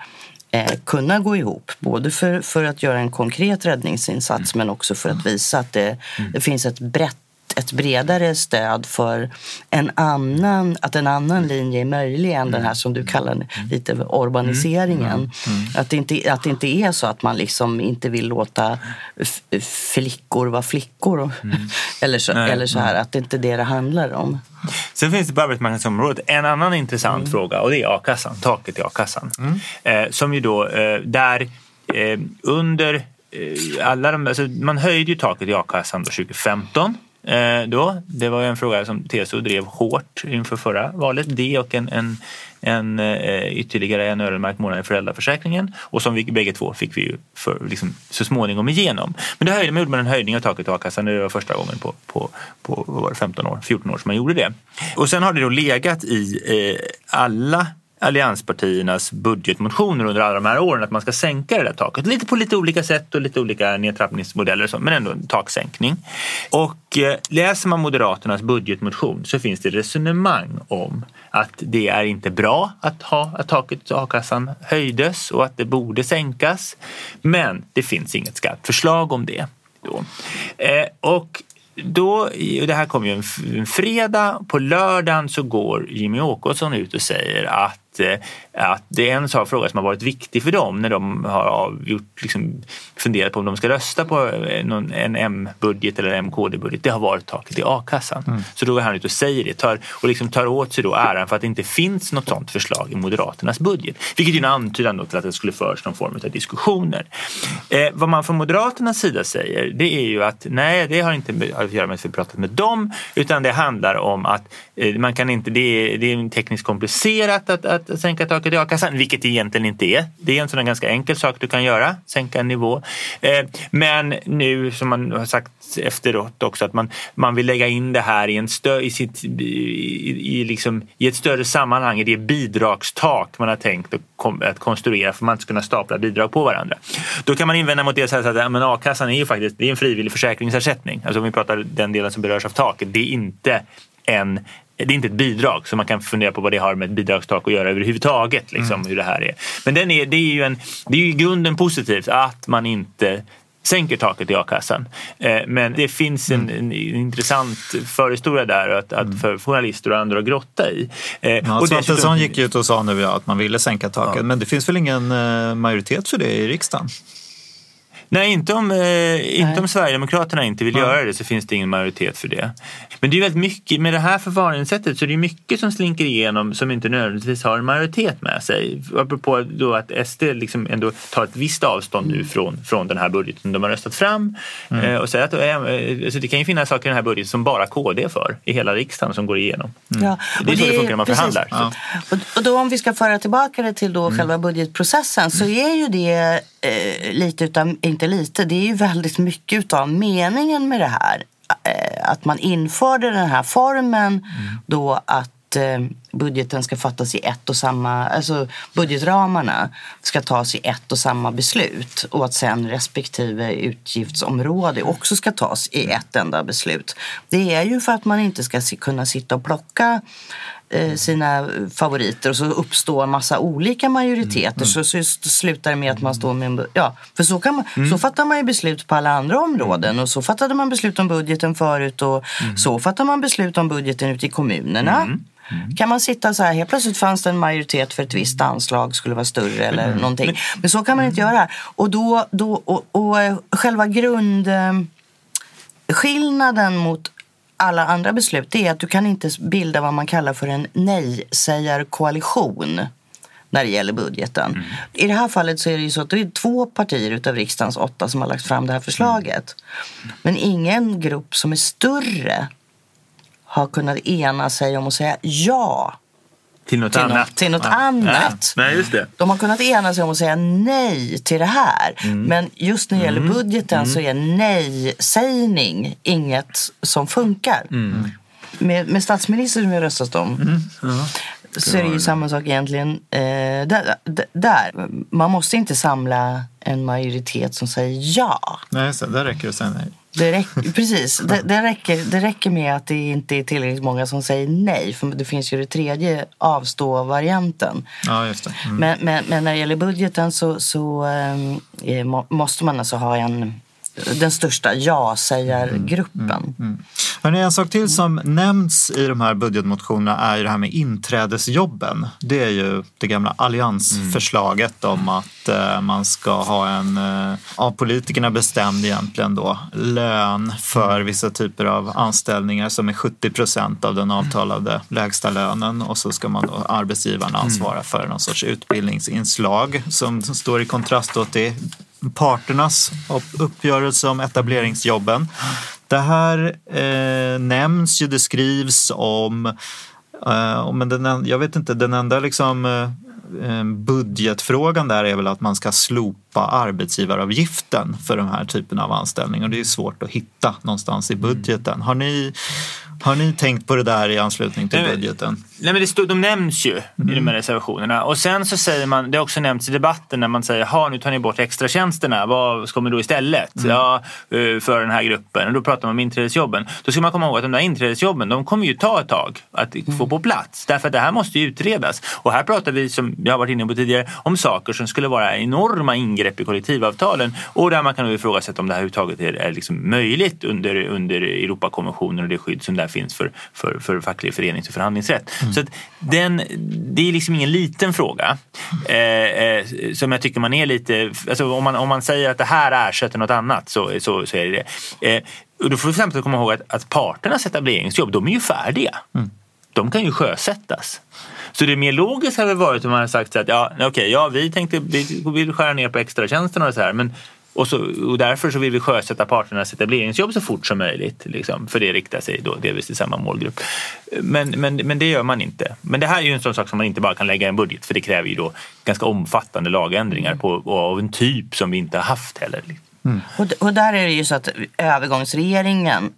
eh, kunna gå ihop. Både för, för att göra en konkret räddningsinsats men också för att visa att det, det finns ett brett ett bredare stöd för en annan, att en annan linje är möjlig än den här som du kallar lite urbaniseringen. Att, det inte, att det inte är så att man liksom inte vill låta flickor vara flickor. eller, så, Nej, eller så här, att det inte är det det handlar om. Sen finns det på arbetsmarknadsområdet en annan intressant fråga och det är a-kassan, taket i a-kassan. Eh, som ju då, eh, där eh, under eh, alla de, alltså man höjde ju taket i a-kassan då 2015. Eh, då. Det var ju en fråga som TCO drev hårt inför förra valet. Det och en, en, en eh, ytterligare en öronmärkt månad i föräldraförsäkringen. Och som vi bägge två fick vi ju för, liksom, så småningom igenom. Men det höjde man, gjorde man en höjning av taket i a-kassan. Det var första gången på, på, på var 15 år, 14 år som man gjorde det. Och sen har det då legat i eh, alla allianspartiernas budgetmotioner under alla de här åren att man ska sänka det där taket. Lite på lite olika sätt och lite olika nedtrappningsmodeller och så, men ändå en taksänkning. Och eh, läser man Moderaternas budgetmotion så finns det resonemang om att det är inte bra att, ha, att taket i a-kassan höjdes och att det borde sänkas. Men det finns inget skarpt förslag om det. Då. Eh, och då, och det här kom ju en, en fredag, på lördagen så går Jimmy Åkesson ut och säger att, eh, att det är en sak, fråga som har varit viktig för dem när de har avgjort, liksom, funderat på om de ska rösta på eh, någon, en M-budget eller en MKD-budget. Det har varit taket i a-kassan. Så då går han ut och säger det tar, och liksom tar åt sig då äran för att det inte finns något sådant förslag i Moderaternas budget. Vilket är en antydan till att det skulle föras någon form av diskussioner. Eh, vad man från Moderaternas sida säger det är ju att nej, det har inte att göra med att vi pratat med dem utan det handlar om att eh, man kan inte, det är, det är tekniskt komplicerat att, att att sänka taket i a-kassan, vilket det egentligen inte är. Det är en sån ganska enkel sak du kan göra, sänka en nivå. Eh, men nu som man har sagt efteråt också att man, man vill lägga in det här i, en stö, i, sitt, i, i, liksom, i ett större sammanhang, i det bidragstak man har tänkt att, konstruera för att man inte ska kunna stapla bidrag på varandra. Då kan man invända mot det så så att ja, men a-kassan är ju faktiskt det är en frivillig försäkringsersättning. Alltså om vi pratar den delen som berörs av taket, det är inte en det är inte ett bidrag så man kan fundera på vad det har med ett bidragstak att göra överhuvudtaget. Liksom, hur det här är. Men den är, det, är ju en, det är i grunden positivt att man inte sänker taket i a-kassan. Eh, Men det finns en, en intressant förhistoria där att, att för journalister och andra att grotta i. Eh, Ja, Svantesson gick ut och sa nu ja, att man ville sänka taket, Ja. men det finns väl ingen eh, majoritet för det i riksdagen? Nej, inte om, eh, inte om Sverigedemokraterna inte vill göra det så finns det ingen majoritet för det. Men det är väldigt mycket, med det här förfaringssättet så är det mycket som slinker igenom som inte nödvändigtvis har en majoritet med sig. Apropå då att SD liksom ändå tar ett visst avstånd nu från, från den här budgeten de har röstat fram. Eh, och säger att eh, alltså det kan ju finnas saker i den här budgeten som bara KD för i hela riksdagen som går igenom. Ja, Det är så det funkar när man precis. förhandlar. Så att- Och, då om vi ska föra tillbaka det till då själva budgetprocessen så är ju det eh, lite utav, inte lite, det är ju väldigt mycket utav meningen med det här. Eh, att man införde den här formen då att eh, budgeten ska fattas i ett och samma, alltså budgetramarna ska tas i ett och samma beslut och att sen respektive utgiftsområde också ska tas i ett enda beslut. Det är ju för att man inte ska kunna sitta och plocka sina favoriter och så uppstår en massa olika majoriteter. Så, så just slutar det med att man står med en... Ja, för så, kan man, så fattar man ju beslut på alla andra områden och så fattade man beslut om budgeten förut och så fattar man beslut om budgeten ute i kommunerna. Kan man sitta så här, helt plötsligt fanns det en majoritet för ett visst anslag skulle vara större eller någonting. Men så kan man inte göra. Och, då, då, och, och eh, själva grund... eh, mot alla andra beslut det är att du kan inte bilda vad man kallar för en nej-sägarkoalition när det gäller budgeten. I det här fallet så är det ju så att det är två partier utav riksdagens åtta som har lagt fram det här förslaget. Men ingen grupp som är större har kunnat ena sig om att säga ja Till något till annat. något, till något Ja. annat. Ja. Nej, just det. De har kunnat ena sig om att säga nej till det här. Mm. Men just när det gäller budgeten så är nej-sägning inget som funkar. Mm. Med, med statsminister som vi röstat om så är det ju samma sak egentligen eh, där, där. Man måste inte samla en majoritet som säger ja. Nej, så där räcker det att säga nej. Det räcker, precis, det, det, räcker, det räcker med att det inte är tillräckligt många som säger nej. För det finns ju det tredje avstå-varianten. Ja, just. Mm. Men, men, men när det gäller budgeten så, så ehm, eh, må, måste man alltså ha en, den största ja-sägargruppen. Hörrni, en sak till som nämns i de här budgetmotionerna är ju det här med inträdesjobben. Det är ju det gamla alliansförslaget om att eh, man ska ha en eh, av politikerna bestämd egentligen då lön för vissa typer av anställningar som är 70 procent av den avtalade lägsta lönen. Och så ska man då arbetsgivaren ansvara för någon sorts utbildningsinslag som står i kontrast då till parternas uppgörelse om etableringsjobben. Det här eh, nämns ju, det skrivs om, eh, men den, jag vet inte, den enda liksom eh, eh, budgetfrågan där är väl att man ska slopa arbetsgivaravgiften för de här typen av anställningar. Och det är svårt att hitta någonstans i budgeten. Har ni, har ni tänkt på det där i anslutning till budgeten? Nej, men det stod, de nämns ju i de här reservationerna. Och sen så säger man, det har också nämnts i debatten när man säger, ha nu tar ni bort extratjänsterna, vad kommer då istället? Ja, eh, för den här gruppen. Och då pratar man om inträdesjobben. Då ska man komma ihåg att de där inträdesjobben, de kommer ju ta ett tag att få på plats. Därför att det här måste ju utredas. Och här pratar vi, som jag har varit inne på tidigare, om saker som skulle vara enorma ingrepp i kollektivavtalen. Och där man kan ifrågasätta om det här överhuvudtaget är, är liksom möjligt under, under Europakonventionen och det skydd som där finns för, för, för facklig förenings och förhandlingsrätt. Så att den, det är liksom ingen liten fråga. Eh, eh, som jag tycker man är lite... Alltså om, man, om man säger att det här ersätter något annat så, så, så är det det. Eh, och då får vi samtidigt komma ihåg att, att parternas etableringsjobb, de är ju färdiga. De kan ju sjösättas. Så det mer logiska hade varit om man hade sagt så att ja, okej, ja, vi tänkte vi vill skära ner på extratjänsterna och så här. Men, och, så, och därför så vill vi sjösätta parternas etableringsjobb så fort som möjligt. Liksom, för det riktar sig då delvis till samma målgrupp. Men, men, men det gör man inte. Men det här är ju en sån sak som man inte bara kan lägga i en budget för det kräver ju då ganska omfattande lagändringar på, och av en typ som vi inte har haft heller. Och, d- och där är det ju så att övergångsregeringen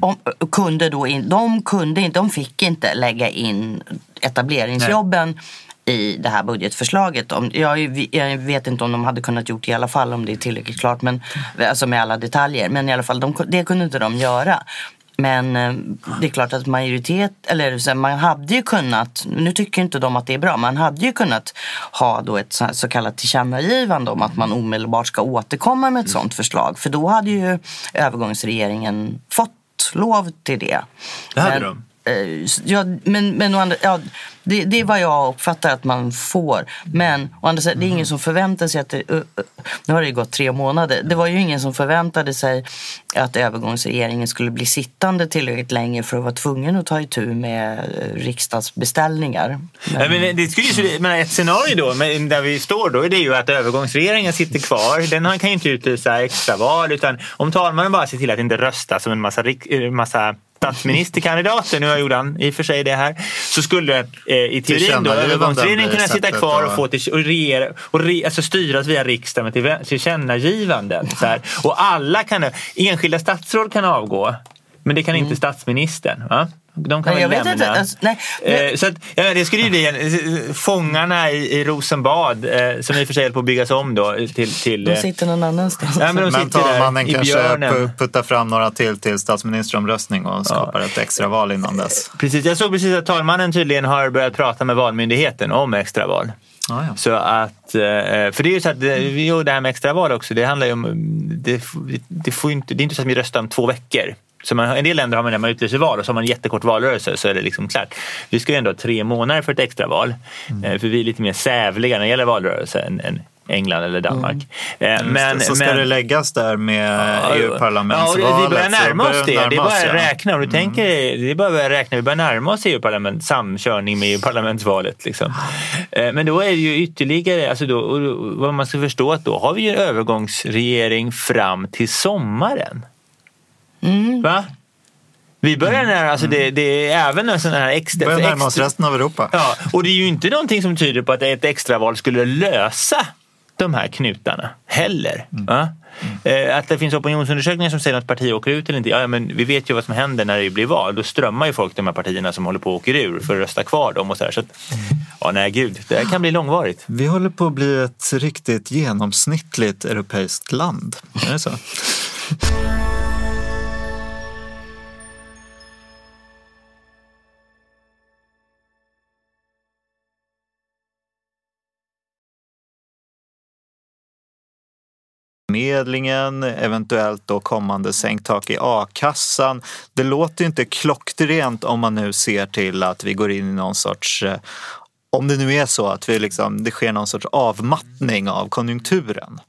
om, kunde då in, de kunde inte, de fick inte lägga in etableringsjobben i det här budgetförslaget. Om, jag, jag vet inte om de hade kunnat gjort det i alla fall om det är tillräckligt klart, men, alltså med alla detaljer. Men i alla fall, de, det kunde inte de göra. Men eh, det är klart att majoritet, eller man hade ju kunnat, nu tycker inte de att det är bra, man hade ju kunnat ha då ett så, kallat tillkännagivande om att man omedelbart ska återkomma med ett sådant förslag. För då hade ju övergångsregeringen fått lov till det. Det hade Men- de. Eh, ja, men, men andra, ja, det, det är vad jag uppfattar att man får. Men å andra sidan, det är ingen som förväntar sig att det... Nu har det ju gått tre månader. Det var ju ingen som förväntade sig att övergångsregeringen skulle bli sittande tillräckligt länge för att vara tvungen att ta itu med eh, riksdagsbeställningar. Men... men det skulle ju, men ett scenario då, där vi står då, är det ju att övergångsregeringen sitter kvar. Den kan ju inte utlysa extraval utan om talmannen bara ser till att inte rösta som en massa, eh, massa statsministerkandidater, nu gjorde han i och för sig det här, så skulle eh, i teorin då övergångsregeringen kunna sitta kvar och få till, och regera, och re, alltså styras via riksdagen till- tillkännagivanden. Så här. Och alla kan, enskilda statsråd kan avgå, men det kan inte statsministern. Va? De kan Nej, väl jag vet lämna. inte, alltså, nej, men- Eh, så att, ja, det skulle ju bli en, eh, fångarna i, i Rosenbad eh, som i och för sig håller på att byggas om då till... till De sitter någon annanstans. ja, men de Men där talmannen kanske puttar fram några till till statsministeromröstning och skapar ett extra val innan dess. Precis, jag såg precis att talmannen tydligen har börjat prata med Valmyndigheten om extraval. Ja, ja. Så att, för det är ju så att jo, det här med extraval också, det handlar ju om, det, det, får inte, det är inte så att vi röstar om två veckor. Så man, en del länder har man när man utlyser val och så har man en jättekort valrörelse så är det liksom klart. Vi ska ju ändå ha tre månader för ett extraval. Eh, För vi är lite mer sävliga när det gäller valrörelse än, än England eller Danmark. Eh, Men, så ska men- det läggas där med Ja, EU-parlamentsvalet. det- vi börjar närma oss det. Det är bara att ja. räkna. Om du tänker, det är bara att räkna. Vi börjar närma oss EU-parlament, samkörning med EU-parlamentsvalet. Liksom. Eh, Men då är det ju ytterligare, alltså då- vad man ska förstå att då har vi ju en övergångsregering fram till sommaren. Va? Vi börjar nära, alltså det, det är även en sån här extra... Börjar närma oss resten av Europa. Ja, och det är ju inte någonting som tyder på att ett extraval skulle lösa de här knutarna heller. Va? Eh, Att det finns opinionsundersökningar som säger att partier åker ut eller inte. Ja, men vi vet ju vad som händer när det blir val. Då strömmar ju folk till de här partierna som håller på att åka ur för att rösta kvar dem. Och så. Så att, ja, nej gud, det här kan bli långvarigt. Vi håller på att bli ett riktigt genomsnittligt europeiskt land. Är det så? Arbetsförmedlingen, eventuellt då kommande sänkt tak i a-kassan. Det låter ju inte klockrent om man nu ser till att vi går in i någon sorts eh, om det nu är så att vi liksom, det sker någon sorts avmattning av konjunkturen.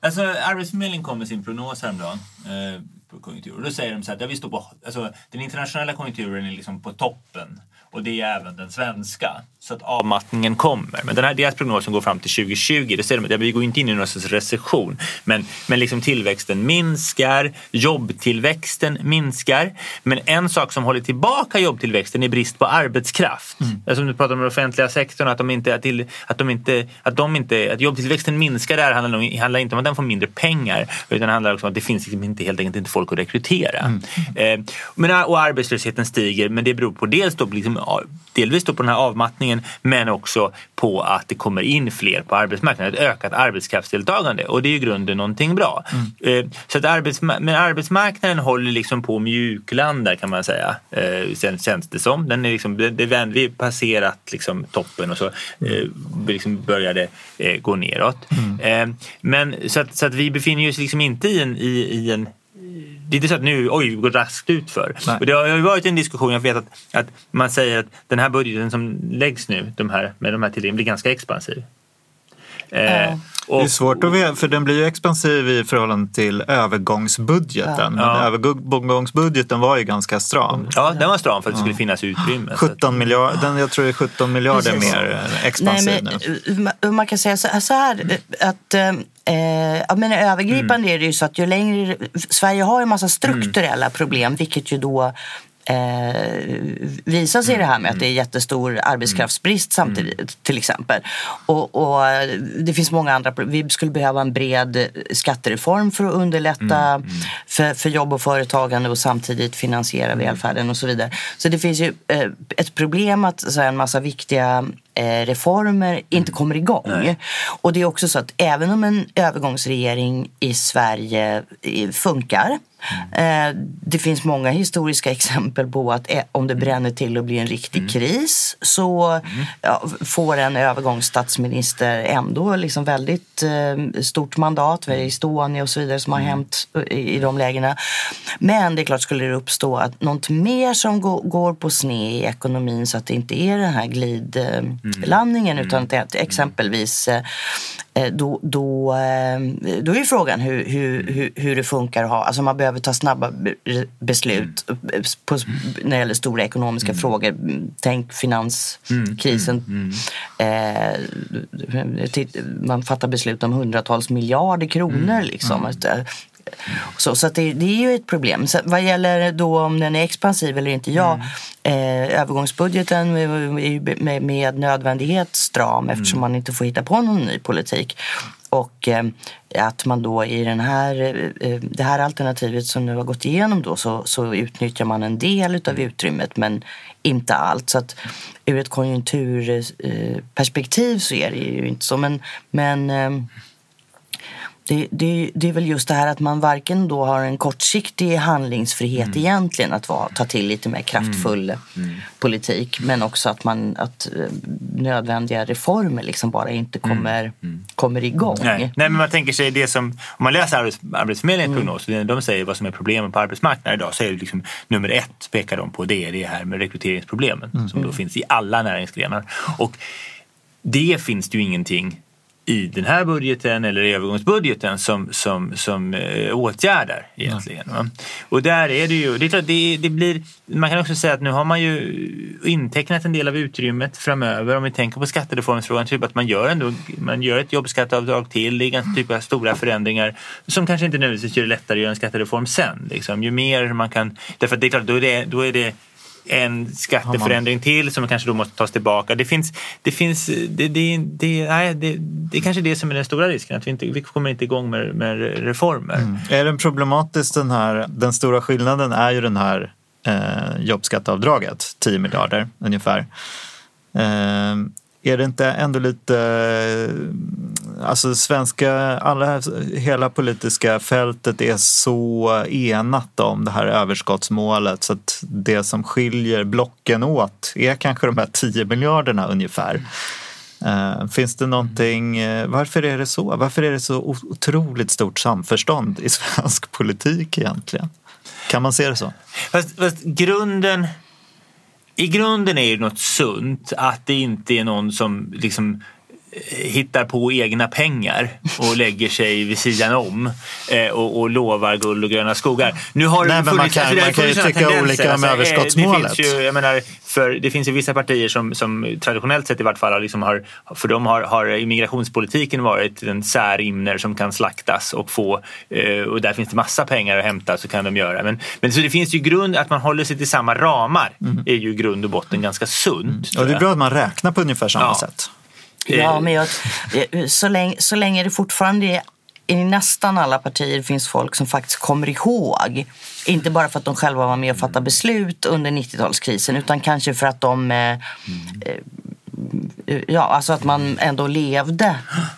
Alltså, Arbetsförmedlingen kom med sin prognos häromdagen eh, på konjunktur. Och då säger de så här, där vi står på, alltså, den internationella konjunkturen är liksom på toppen och det är även den svenska. Så att avmattningen kommer. Men den här, deras prognosen går fram till 2020. Det de att vi går inte in i någon sorts recession. Men, men liksom tillväxten minskar, jobbtillväxten minskar. Men en sak som håller tillbaka jobbtillväxten är brist på arbetskraft. Alltså, om du pratar om den offentliga sektorn, att, de inte, att, till, att, de inte, att, de inte, att jobbtillväxten minskar där handlar, nog- handlar inte om att den får mindre pengar. Utan det handlar också om att det finns liksom inte, helt enkelt inte folk att rekrytera. Eh, men, och arbetslösheten stiger men det beror på dels då, liksom, delvis då på den här avmattningen men också på att det kommer in fler på arbetsmarknaden. Ett ökat arbetskraftsdeltagande och det är i grunden någonting bra. Eh, så att arbetsma- men arbetsmarknaden håller liksom på att mjuklandar kan man säga. Eh, sen känns det som. Den är liksom, det, vänd- vi har passerat liksom toppen och så eh, liksom började gå neråt. Eh, men så att, så att vi befinner oss liksom inte i en, i, i en det är inte så att nu, oj, går raskt ut för. Nej. Och det har ju varit en diskussion, jag vet att, att man säger att den här budgeten som läggs nu, de här, med de här tilläggen, blir ganska expansiv. Eh, och, det är svårt att veta, för den blir ju expansiv i förhållande till övergångsbudgeten. Men Ja. övergångsbudgeten var ju ganska stram. Ja, den var stram för att det skulle finnas utrymme. så att- 17 miljarder, den, jag tror det är 17 miljarder Precis. mer eh, expansiv Nej, nu. men, eh, man kan säga så så här att eh, ja, men övergripande är det ju så att ju längre... Sverige har ju en massa strukturella problem vilket ju då eh, visar sig i det här med att det är jättestor arbetskraftsbrist samtidigt till exempel. Och, och det finns många andra Vi skulle behöva en bred skattereform för att underlätta För, för jobb och företagande och samtidigt finansiera välfärden och så vidare. Så det finns ju eh, ett problem att så här, en massa viktiga eh, reformer inte kommer igång. Och det är också så att även om en övergångsregering i Sverige eh, funkar det finns många historiska exempel på att eh, om det bränner till och blir en riktig kris så ja, får en övergångsstatsminister ändå liksom väldigt eh, stort mandat, mm. Estonia och så vidare som har hänt i, de lägena. Men det är klart, skulle det uppstå att något mer som går, på sned i ekonomin så att det inte är den här glidlandningen utan att exempelvis eh, eh, då, då, eh, då är ju frågan hur, hur, hur, det funkar att ha, alltså man behöver ta snabba be- beslut på, när det gäller stora ekonomiska frågor. Tänk finanskrisen. Eh, titt- man fattar beslut om hundratals miljarder kronor. Liksom. Så, så det, det är ju ett problem. Så vad gäller då om den är expansiv eller inte, ja. Eh, övergångsbudgeten är ju med, med nödvändighet stram eftersom man inte får hitta på någon ny politik. Och eh, att man då i den här, eh, det här alternativet som nu har gått igenom då så, så utnyttjar man en del av utrymmet men inte allt. Så att ur ett konjunkturperspektiv så är det ju inte så. Men, men eh, det, det, det är väl just det här att man varken då har en kortsiktig handlingsfrihet egentligen att vara, ta till lite mer kraftfull politik men också att, man, att eh, nödvändiga reformer liksom bara inte kommer, kommer igång. Nej. Nej, men man tänker sig det som, om man läser Arbets, Arbetsförmedlingens prognos, det de säger vad som är problemen på arbetsmarknaden idag, så är det liksom nummer ett pekar de på det är det här med rekryteringsproblemen som då finns i alla näringsgrenar. Och det finns det ju ingenting i den här budgeten eller i övergångsbudgeten som, som, som eh, åtgärdar egentligen. Ja. Och där är det ju, det är klart, det, det blir, man kan också säga att nu har man ju intecknat en del av utrymmet framöver om vi tänker på skattereformsfrågan, typ att man gör, ändå, man gör ett jobbskatteavdrag till, det är ganska typ av stora förändringar som kanske inte nödvändigtvis gör det lättare att göra en skattereform sen. Liksom. Ju mer man kan, därför att det är klart, då är det, då är det en skatteförändring till som kanske då måste tas tillbaka. Det finns, det finns, det, det, det, nej, det, det är kanske det som är den stora risken, att vi, inte, vi kommer inte igång med, med reformer. Är den problematisk den här, den stora skillnaden är ju den här eh, jobbskatteavdraget, 10 miljarder ungefär. Eh, är det inte ändå lite, eh, alltså svenska, alla, hela politiska fältet är så enat om det här överskottsmålet så att det som skiljer blocken åt är kanske de här 10 miljarderna ungefär. Eh, Finns det någonting, eh, varför är det så? Varför är det så otroligt stort samförstånd i svensk politik egentligen? Kan man se det så? Fast, fast grunden, i grunden är det något sunt att det inte är någon som liksom hittar på egna pengar och lägger sig vid sidan om eh, och, och lovar guld och gröna skogar. Nu har det Nej, men man funnits- kan- alltså, man kan ju funnits tycka olika om eh, överskottsmålet. Det finns ju, menar, för det finns ju vissa partier som, som traditionellt sett i vart fall har, liksom har för dem har, har immigrationspolitiken varit en särimner som kan slaktas och få eh, och där finns det massa pengar att hämta så kan de göra. Men, men så det finns ju grund att man håller sig till samma ramar är ju grund och botten ganska sunt. tror Och det är bra att man räknar på ungefär samma Ja. sätt. Ja, men jag, eh, så, länge, så länge det fortfarande är i nästan alla partier finns folk som faktiskt kommer ihåg. Inte bara för att de själva var med och fattade beslut under 90-talskrisen utan kanske för att de eh, eh, Ja, alltså att man ändå levde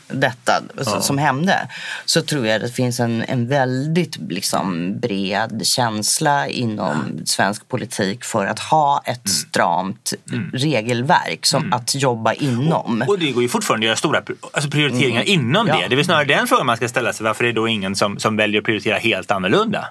detta s- som hände. Så tror jag det finns en, en väldigt liksom, bred känsla inom svensk politik för att ha ett stramt regelverk som att jobba inom. Och det går ju fortfarande att göra stora alltså prioriteringar inom Ja. det. Det är väl snarare den frågan man ska ställa sig. Varför är det då ingen som, som väljer att prioritera helt annorlunda?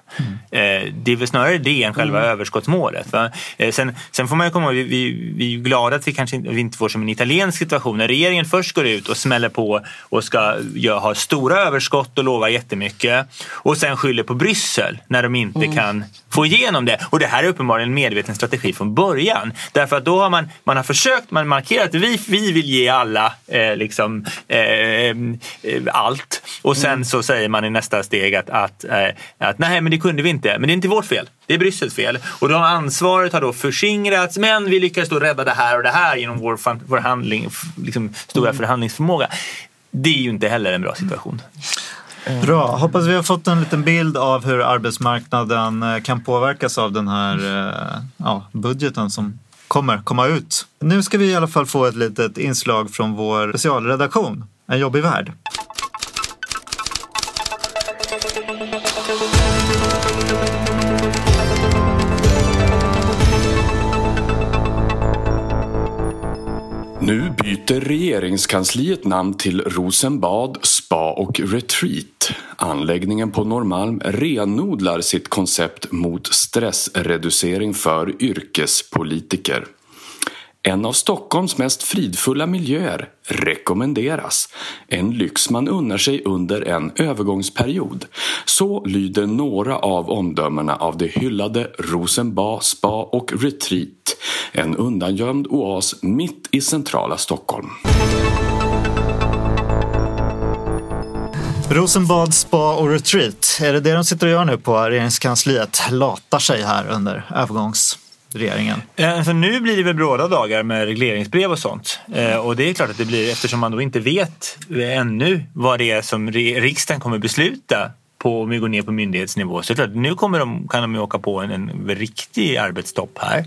Eh, det är väl snarare det än själva överskottsmålet. Va? Eh, sen, sen får man ju komma ihåg, vi, vi, vi är glada att vi kanske inte, vi inte får som en italiensk situation. När regeringen först går ut och smäller på och ska gö- ha stora överskott och lova jättemycket och sen skyller på Bryssel när de inte kan få igenom det. Och det här är uppenbarligen en medveten strategi från början. Därför att då har man, man har försökt, man markerat att vi, vi vill ge alla eh, liksom, eh, eh, allt. Och sen så säger man i nästa steg att, att, eh, att nej men det kunde vi inte. Men det är inte vårt fel. Det är Bryssels fel. Och då ansvaret har då förskingrats men vi lyckades då rädda det här och det här genom vår, vår handling, liksom, stora förhandlingsförmåga. Det är ju inte heller en bra situation. Bra, hoppas vi har fått en liten bild av hur arbetsmarknaden eh, kan påverkas av den här eh, ja, budgeten som kommer komma ut. Nu ska vi i alla fall få ett litet inslag från vår specialredaktion, En jobbig värld. Nu byter regeringskansliet namn till Rosenbad Spa och Retreat. Anläggningen på Norrmalm renodlar sitt koncept mot stressreducering för yrkespolitiker. En av Stockholms mest fridfulla miljöer rekommenderas. En lyx man unnar sig under en övergångsperiod. Så lyder några av omdömena av det hyllade Rosenbad Spa och Retreat. En undangömd oas mitt i centrala Stockholm. Rosenbad Spa och Retreat, är det det de sitter och gör nu på regeringskansliet? Latar sig här under övergångsregeringen. Eh, Så nu blir det väl bråda dagar med regleringsbrev och sånt. Eh, Och det är klart att det blir eftersom man då inte vet ännu vad det är som riksdagen kommer besluta på, om vi går ner på myndighetsnivå. Så klart, nu kommer de, kan de ju åka på en, en riktig arbetstopp här.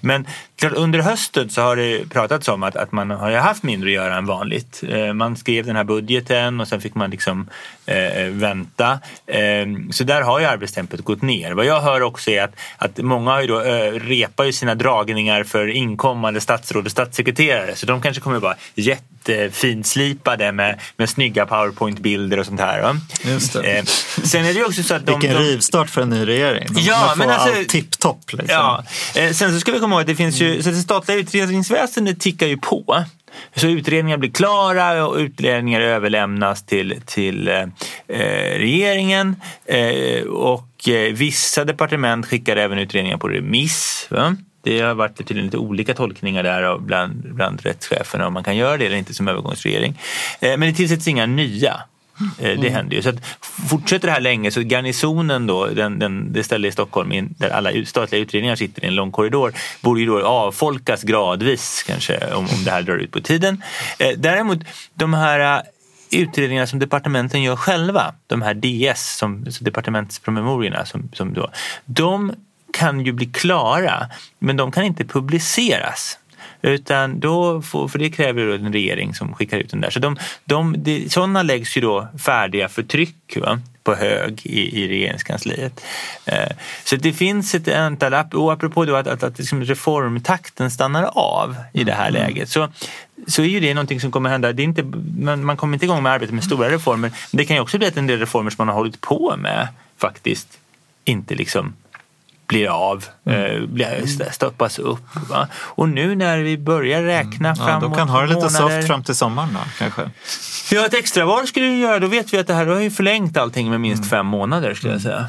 Men klart, under hösten så har det pratats om att, att man har haft mindre att göra än vanligt. Eh, Man skrev den här budgeten och sen fick man liksom eh, vänta. Eh, så där har ju arbetstempot gått ner. Vad jag hör också är att, att många har ju då, eh, repar ju sina dragningar för inkommande statsråd och statssekreterare. Så de kanske kommer vara jättefinslipade med, med snygga powerpoint-bilder och sånt här. Va? Just det. Eh, sen är det också så att de... Vilken de rivstart för en ny regering. De Ja, men alltså- allt tipptopp. Liksom. Ja, eh, sen så ska vi komma ihåg att det finns ju, så det statliga utredningsväsendet tickar ju på. Så utredningar blir klara och utredningar överlämnas till, till eh, eh, regeringen eh, och eh, vissa departement skickar även utredningar på remiss. Va? Det har varit tydligen lite olika tolkningar där bland, bland rättscheferna om man kan göra det eller inte som övergångsregering. Eh, men det tillsätts inga nya. Eh, Det händer ju. Så att fortsätter det här länge så garnisonen då, den, den, det ställe i Stockholm in- där alla statliga utredningar sitter i en lång korridor, borde ju då avfolkas gradvis kanske om, om det här drar ut på tiden. Eh, Däremot de här eh, utredningarna som departementen gör själva, de här DS, som, departementspromemoriorna, som, som då, de kan ju bli klara men de kan inte publiceras. Utan då får, för det kräver då en regering som skickar ut den där. Så de, de, de, sådana läggs ju då färdiga för tryck va? på hög i, i regeringskansliet. Eh, så det finns ett antal, och apropå då att, att, att liksom reformtakten stannar av i det här läget så, så är ju det någonting som kommer hända. Det är inte, man, man kommer inte igång med arbetet med stora reformer men det kan ju också bli att en del reformer som man har hållit på med faktiskt inte liksom blir av, eh, blir, st- stoppas upp. Va? Och nu när vi börjar räkna Ja, framåt de kan ha det lite månader, soft fram till sommaren då, kanske. Ja, ett extraval skulle vi göra. Då vet vi att det här har ju förlängt allting med minst Mm. fem månader skulle jag säga.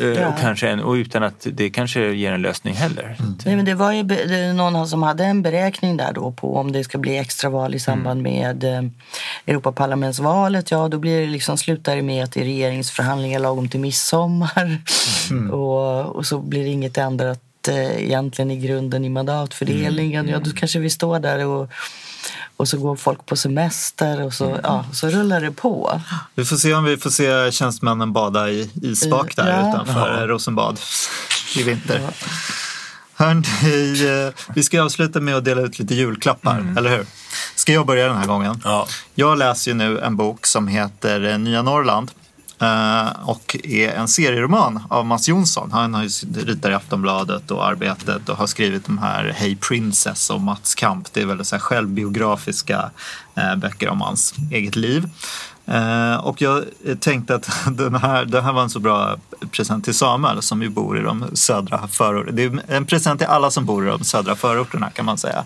Eh, Ja. Och, kanske en, och utan att det kanske ger en lösning heller. Nej, men det var ju det någon som hade en beräkning där då på om det ska bli extraval i samband med eh, Europaparlamentsvalet. Ja, då blir det liksom, slutar det med att det är regeringsförhandlingar lagom till midsommar. Och, och så blir det inget ändrat eh, egentligen i grunden i mandatfördelningen. Ja, då kanske vi står där och, och så går folk på semester och så, ja, så rullar det på. Vi får se om vi får se tjänstemännen bada i isbak där Ja. utanför Rosenbad i vinter. Hörrni, eh, vi ska avsluta med att dela ut lite julklappar, eller hur? Ska jag börja den här gången? Ja. Jag läser ju nu en bok som heter eh, Nya Norrland Eh, och är en serieroman av Mats Jonsson. Han har ju ritat i Aftonbladet och Arbetet och har skrivit de här Hey Princess och Mats Kamp. Det är väldigt så här självbiografiska eh, böcker om hans eget liv. Eh, och jag tänkte att den här, den här var en så bra present till Samuel som ju bor i de södra förorterna. Det är en present till alla som bor i de södra förorterna kan man säga.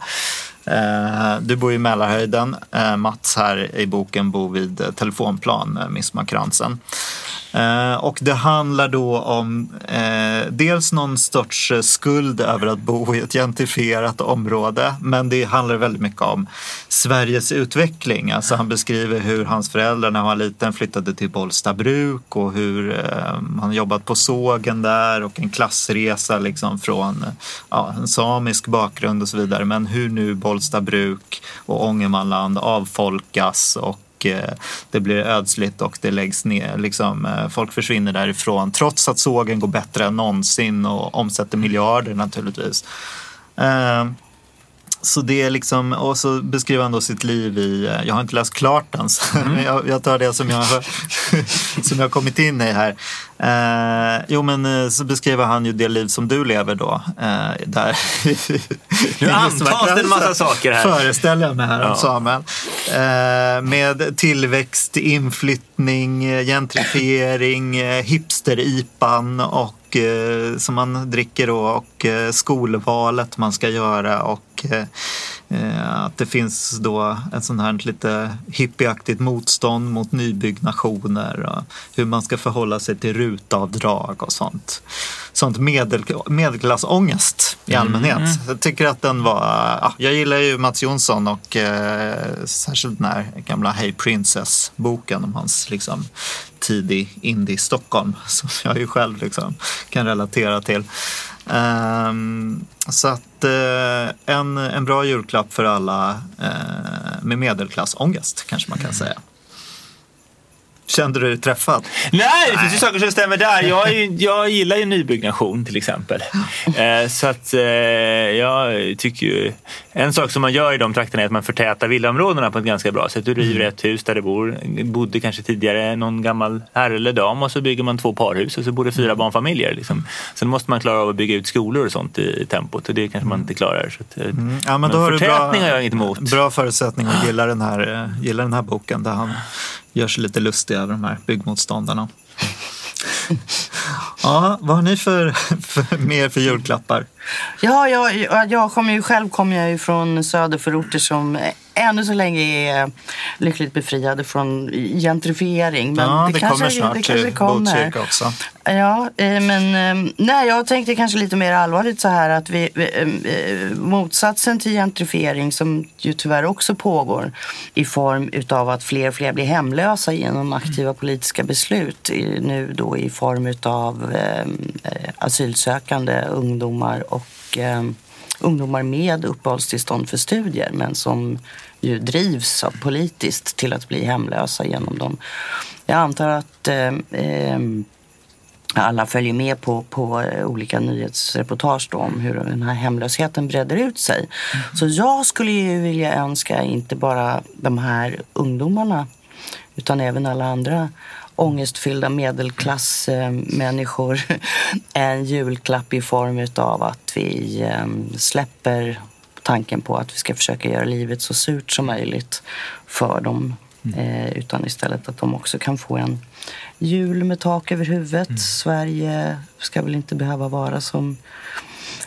Eh, Du bor i Mälarhöjden. Eh, Mats här i boken bor vid eh, telefonplan, eh, Midsommarkransen. Eh, Och det handlar då om eh, dels någon sorts eh, skuld över att bo i ett gentrifierat område. Men det handlar väldigt mycket om Sveriges utveckling. Alltså han beskriver hur hans föräldrar när han var liten flyttade till Bollstabruk och hur eh, han jobbat på sågen där och en klassresa liksom från eh, ja, en samisk bakgrund och så vidare. Men hur nu Bollstabruk och Ångermanland avfolkas och eh, det blir ödsligt och det läggs ner. Liksom, eh, folk försvinner därifrån trots att sågen går bättre än någonsin och omsätter miljarder naturligtvis. Eh, så det är liksom, och så beskriver han då sitt liv i, eh, jag har inte läst klart den, så men jag, jag tar det som jag, som jag har kommit in i här. Eh, jo men eh, så beskriver han ju det liv som du lever då. Eh, där Nu antas det en massa saker här. Föreställer jag mig här om Ja. Samuel. Eh, med tillväxt, inflyttning, eh, gentrifiering, hipster-IPan och eh, som man dricker då och eh, skolvalet man ska göra och eh, eh, att det finns då ett sånt här lite hippieaktigt motstånd mot nybyggnationer och hur man ska förhålla sig till rutavdrag och sånt. Sånt medel, medelklassångest i allmänhet. Jag tycker att den var, ja, jag gillar ju Mats Jonsson och eh, särskilt den här gamla Hey Princess-boken om hans liksom, tidig indie-Stockholm som jag ju själv liksom, kan relatera till. Ehm, så att eh, en, en bra julklapp för alla eh, med medelklassångest kanske man kan säga. Kände du dig träffad? Nej, det finns ju saker som stämmer där. Jag, ju- jag gillar ju nybyggnation till exempel. Eh, så att eh, jag tycker ju... En sak som man gör i de trakterna är att man förtätar villaområdena på ett ganska bra sätt. Du river ett hus där det bor, bodde kanske tidigare någon gammal herre eller dam och så bygger man två parhus och så bor det fyra barnfamiljer. Liksom. Sen måste man klara av att bygga ut skolor och sånt i, i tempot och det kanske man inte klarar. Så att, eh, Ja, men då har du bra, har jag inget emot. bra förutsättning att gilla den, här, eh, gilla den här boken där han gör sig lite lustig över de här byggmotståndarna. Ja, vad har ni för, för mer för julklappar? Ja, jag, jag, kommer ju själv kommer jag ju från söderförorter som ännu så länge är lyckligt befriade från gentrifiering. Men ja, det, kanske, kommer snart det kanske till kommer. Botkyrka också. Ja, eh, men eh, nej, jag tänkte kanske lite mer allvarligt så här att vi, eh, motsatsen till gentrifiering som ju tyvärr också pågår i form utav att fler och fler blir hemlösa genom aktiva politiska beslut nu då i form utav asylsökande ungdomar och eh, ungdomar med uppehållstillstånd för studier men som ju drivs av politiskt till att bli hemlösa genom dem. Jag antar att eh, eh, alla följer med på, på eh, olika nyhetsreportage då om hur den här hemlösheten breder ut sig. Så jag skulle ju vilja önska inte bara de här ungdomarna utan även alla andra ångestfyllda medelklassmänniskor en julklapp i form av att vi eh, släpper tanken på att vi ska försöka göra livet så surt som möjligt för dem. Eh, utan istället att de också kan få en jul med tak över huvudet. Sverige ska väl inte behöva vara som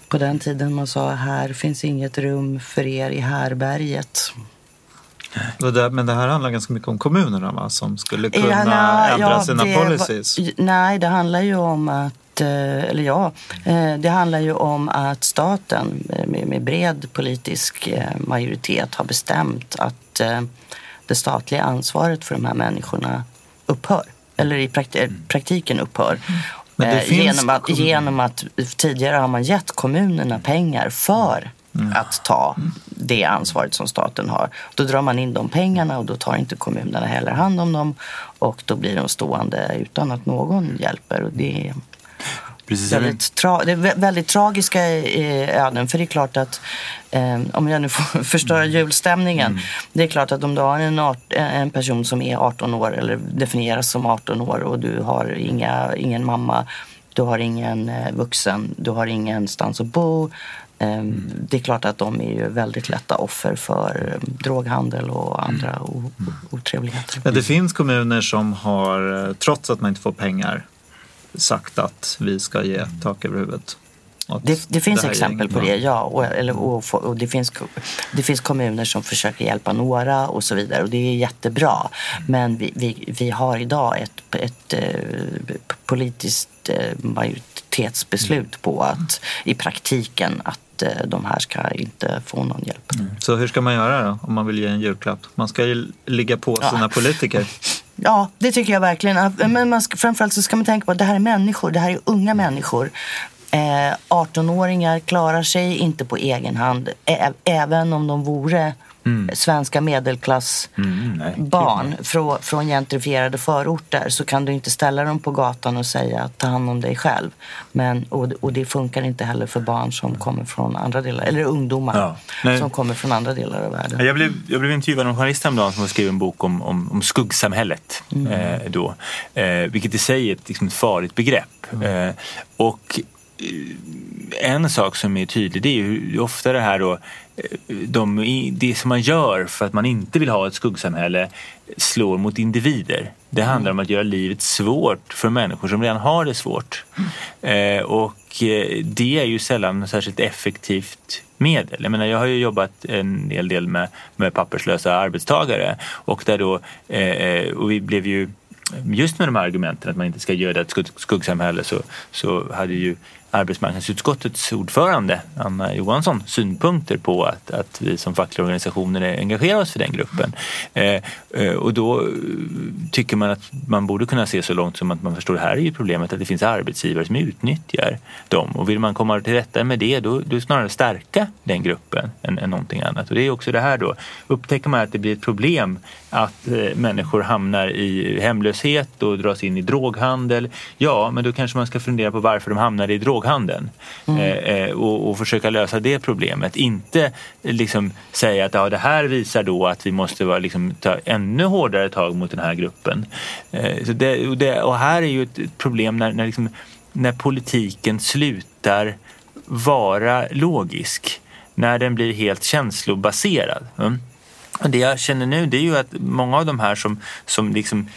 på den tiden man sa här finns inget rum för er i härberget. Det där, men det här handlar ganska mycket om kommunerna va? som skulle kunna Ja, nej, ändra ja, sina det policies. Nej, det handlar ju om att eh, eller ja, eh, det handlar ju om att staten eh, med, bred politisk majoritet har bestämt att det statliga ansvaret för de här människorna upphör. Eller i prakt- praktiken upphör. Finns genom, att, genom att tidigare har man gett kommunerna pengar för Mm. att ta det ansvaret som staten har. Då drar man in de pengarna och då tar inte kommunerna heller hand om dem och då blir de stående utan att någon hjälper. Och det är Precis. väldigt, tra- det väldigt tragiska eh, öden. För det är klart att, eh, om jag nu får förstöra julstämningen. Det är klart att om du har en, art, en person som är 18 år eller definieras som 18 år och du har inga, ingen mamma, du har ingen eh, vuxen, du har ingenstans att bo. Eh, Det är klart att de är ju väldigt lätta offer för eh, droghandel och andra o- otrevligheter. Ja, det finns kommuner som har, eh, trots att man inte får pengar, sagt att vi ska ge tak över huvudet. Det, det finns här exempel på det, ja. Och, eller, och, och det, finns, det finns kommuner som försöker hjälpa några och så vidare. Och det är jättebra. Men vi, vi, vi har idag ett, ett eh, p- politiskt eh, majoritetsbeslut på att i praktiken att eh, de här ska inte få någon hjälp. Så hur ska man göra då om man vill ge en julklapp? Man ska ju ligga på Ja. sina politiker. Ja, det tycker jag verkligen. Men man ska, framförallt så ska man tänka på att det här är människor. Det här är unga människor. Eh, 18-åringar klarar sig inte på egen hand. Även om de vore svenska medelklassbarn Mm, från, från gentrifierade förorter så kan du inte ställa dem på gatan och säga ta hand om dig själv. Men, och, och det funkar inte heller för barn som kommer från andra delar, eller ungdomar Ja. Nej. som kommer från andra delar av världen. Jag blev, jag blev intervjuad av en journalist häromdagen som har skrivit en bok om, om, om skuggsamhället. Eh, då, eh, vilket i sig är ett, liksom ett farligt begrepp. Eh, och eh, en sak som är tydlig det är ju ofta det här då, eh, de, det som man gör för att man inte vill ha ett skuggsamhälle slår mot individer. Det handlar om att göra livet svårt för människor som redan har det svårt. Eh, och eh, det är ju sällan särskilt effektivt medel. Jag, menar, jag har ju jobbat en hel del med, med papperslösa arbetstagare och, där då, eh, och vi blev ju just med de här argumenten att man inte ska göra ett skugg- skuggsamhälle så, så hade ju arbetsmarknadsutskottets ordförande Anna Johansson synpunkter på att, att vi som fackliga organisationer engagerar oss för den gruppen. Eh, eh och då eh, tycker man att man borde kunna se så långt som att man förstår, här är ju problemet att det finns arbetsgivare som utnyttjar dem och vill man komma till rätta med det då, då snarare stärka den gruppen än, än någonting annat. Och det är också det här då, upptäcker man att det blir ett problem att eh, människor hamnar i hemlöshet och dras in i droghandel, ja men då kanske man ska fundera på varför de hamnar i droghandel droghandeln eh, eh, och, och försöka lösa det problemet. Inte liksom säga att ja, det här visar då att vi måste vara, liksom, ta ännu hårdare tag mot den här gruppen. Eh, så det, och, det, och här är ju ett problem när, när, liksom, när politiken slutar vara logisk. När den blir helt känslobaserad. Mm. Och det jag känner nu det är ju att många av de här som, som liksom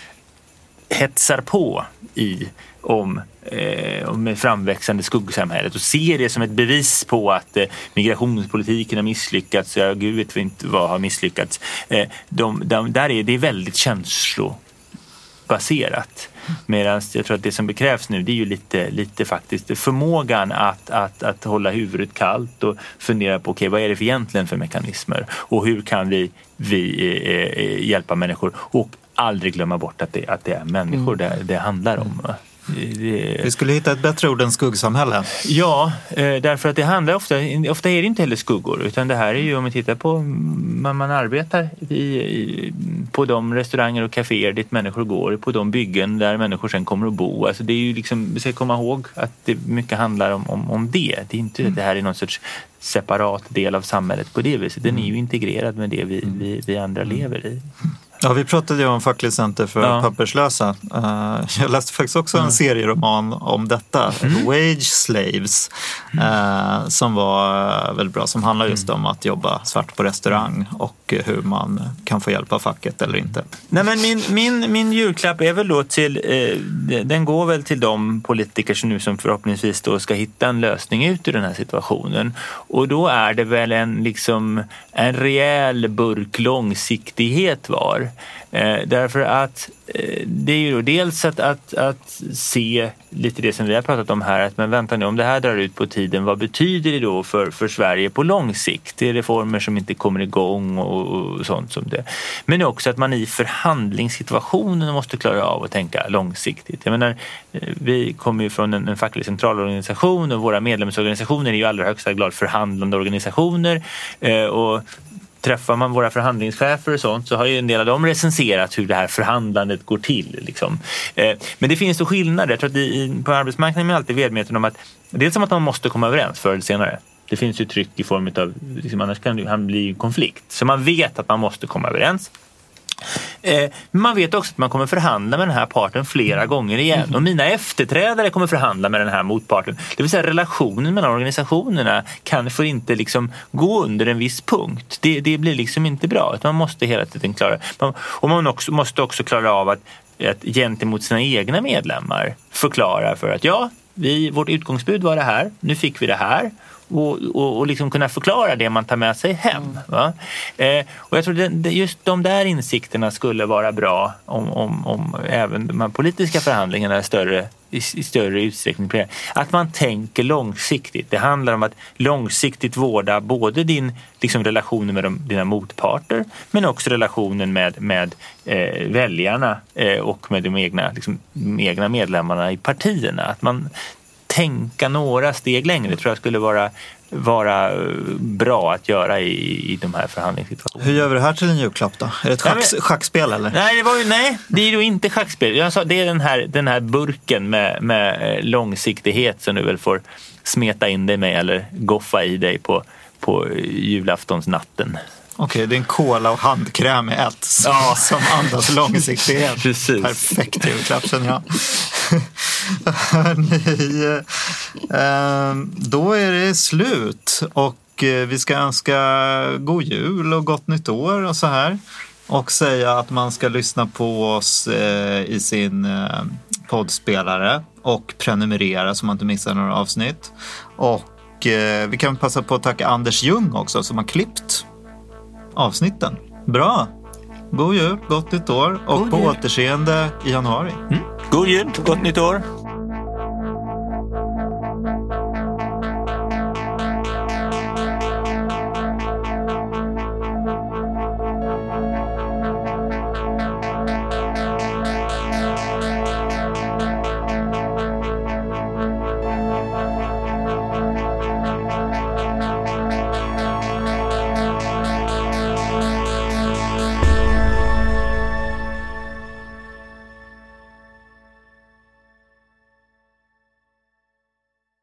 hetsar på i om, eh, det framväxande skuggsamhället och ser det som ett bevis på att eh, migrationspolitiken har misslyckats. Ja, gud vet inte vad har misslyckats. Eh, de, de, där är det väldigt känslobaserat. Medan jag tror att det som krävs nu det är ju lite, lite faktiskt förmågan att, att, att hålla huvudet kallt och fundera på okay, vad är det för egentligen för mekanismer och hur kan vi, vi eh, eh, hjälpa människor och aldrig glömma bort att det, att det är människor det, det handlar om. Det, Vi skulle hitta ett bättre ord än skuggsamhälle. Ja, eh, därför att det handlar ofta, ofta är det inte heller skuggor utan det här är ju om vi tittar på man, man arbetar i, i, på de restauranger och kaféer dit människor går, på de byggen där människor sen kommer att bo. Alltså det är ju liksom, vi ska komma ihåg att det mycket handlar om, om, om det. Det är inte att det här är någon sorts separat del av samhället på det viset. Den är ju integrerad med det vi, vi, vi andra lever i. Ja, vi pratade ju om Fackligt center för Ja. papperslösa. Eh, Jag läste faktiskt också en serieroman om detta, Wage Slaves, eh, som var eh, väldigt bra, som handlar just om att jobba svart på restaurang och hur man kan få hjälp av facket eller inte. Nej, men min, min, min julklapp är väl då till, eh, den går väl till de politiker som nu som förhoppningsvis då ska hitta en lösning ut ur den här situationen. Och då är det väl en, liksom, en rejäl burk långsiktighet var. Eh, därför att eh, det är ju då dels att, att, att se lite det som vi har pratat om här, att men vänta nu om det här drar ut på tiden, vad betyder det då för, för Sverige på lång sikt? Det är reformer som inte kommer igång och, och sånt som det. Men också att man i förhandlingssituationen måste klara av att tänka långsiktigt. Jag menar, eh, vi kommer ju från en, en facklig centralorganisation och våra medlemsorganisationer är ju i allra högsta grad förhandlande organisationer. Eh, och träffar man våra förhandlingschefer och sånt så har ju en del av dem recenserat hur det här förhandlandet går till. Liksom. Eh, men det finns då skillnader. Jag tror att i, på arbetsmarknaden är man alltid medveten om att dels som att man måste komma överens förr eller senare. Det finns ju tryck i form av, liksom, annars kan det bli konflikt. Så man vet att man måste komma överens. Eh, man vet också att man kommer förhandla med den här parten flera gånger igen. Och mina efterträdare kommer förhandla med den här motparten. Det vill säga relationen mellan organisationerna kan, får inte liksom gå under en viss punkt. Det, det blir liksom inte bra. Man måste hela tiden klara man, Och man också, måste också klara av att, att gentemot sina egna medlemmar förklara för att ja, vi, vårt utgångsbud var det här. Nu fick vi det här och, och, och liksom kunna förklara det man tar med sig hem. Va? Eh, och jag tror det, just de där insikterna skulle vara bra om, om, om även de här politiska förhandlingarna är större, i, i större utsträckning. Att man tänker långsiktigt. Det handlar om att långsiktigt vårda både din liksom, relation med de, dina motparter men också relationen med, med eh, väljarna eh, och med de egna, liksom, de egna medlemmarna i partierna. Att man tänka några steg längre tror jag skulle vara vara eh, bra att göra i, i de här förhandlingssituationerna. Hur gör vi det här till en julklapp då? Är det ett Nej, schacks, men- schackspel eller? Nej, det, var ju, nej, det är ju inte schackspel. Jag sa, det är den här, den här burken med, med eh, långsiktighet som du väl får smeta in dig med eller goffa i dig på, på eh, julaftonsnatten. Okej, det är en cola och handkräm i ett som, Ja. som andas långsiktighet. Precis. Perfekt julklapp känner jag. Hörni, eh, då är det slut och eh, vi ska önska god jul och gott nytt år och så här. Och säga att man ska lyssna på oss eh, i sin poddspelare och prenumerera så man inte missar några avsnitt. Och vi kan passa på att tacka Anders Ljung också som har klippt avsnitten. Bra! God jul, gott nytt år och God på jul. återseende i januari. God jul, gott nytt år!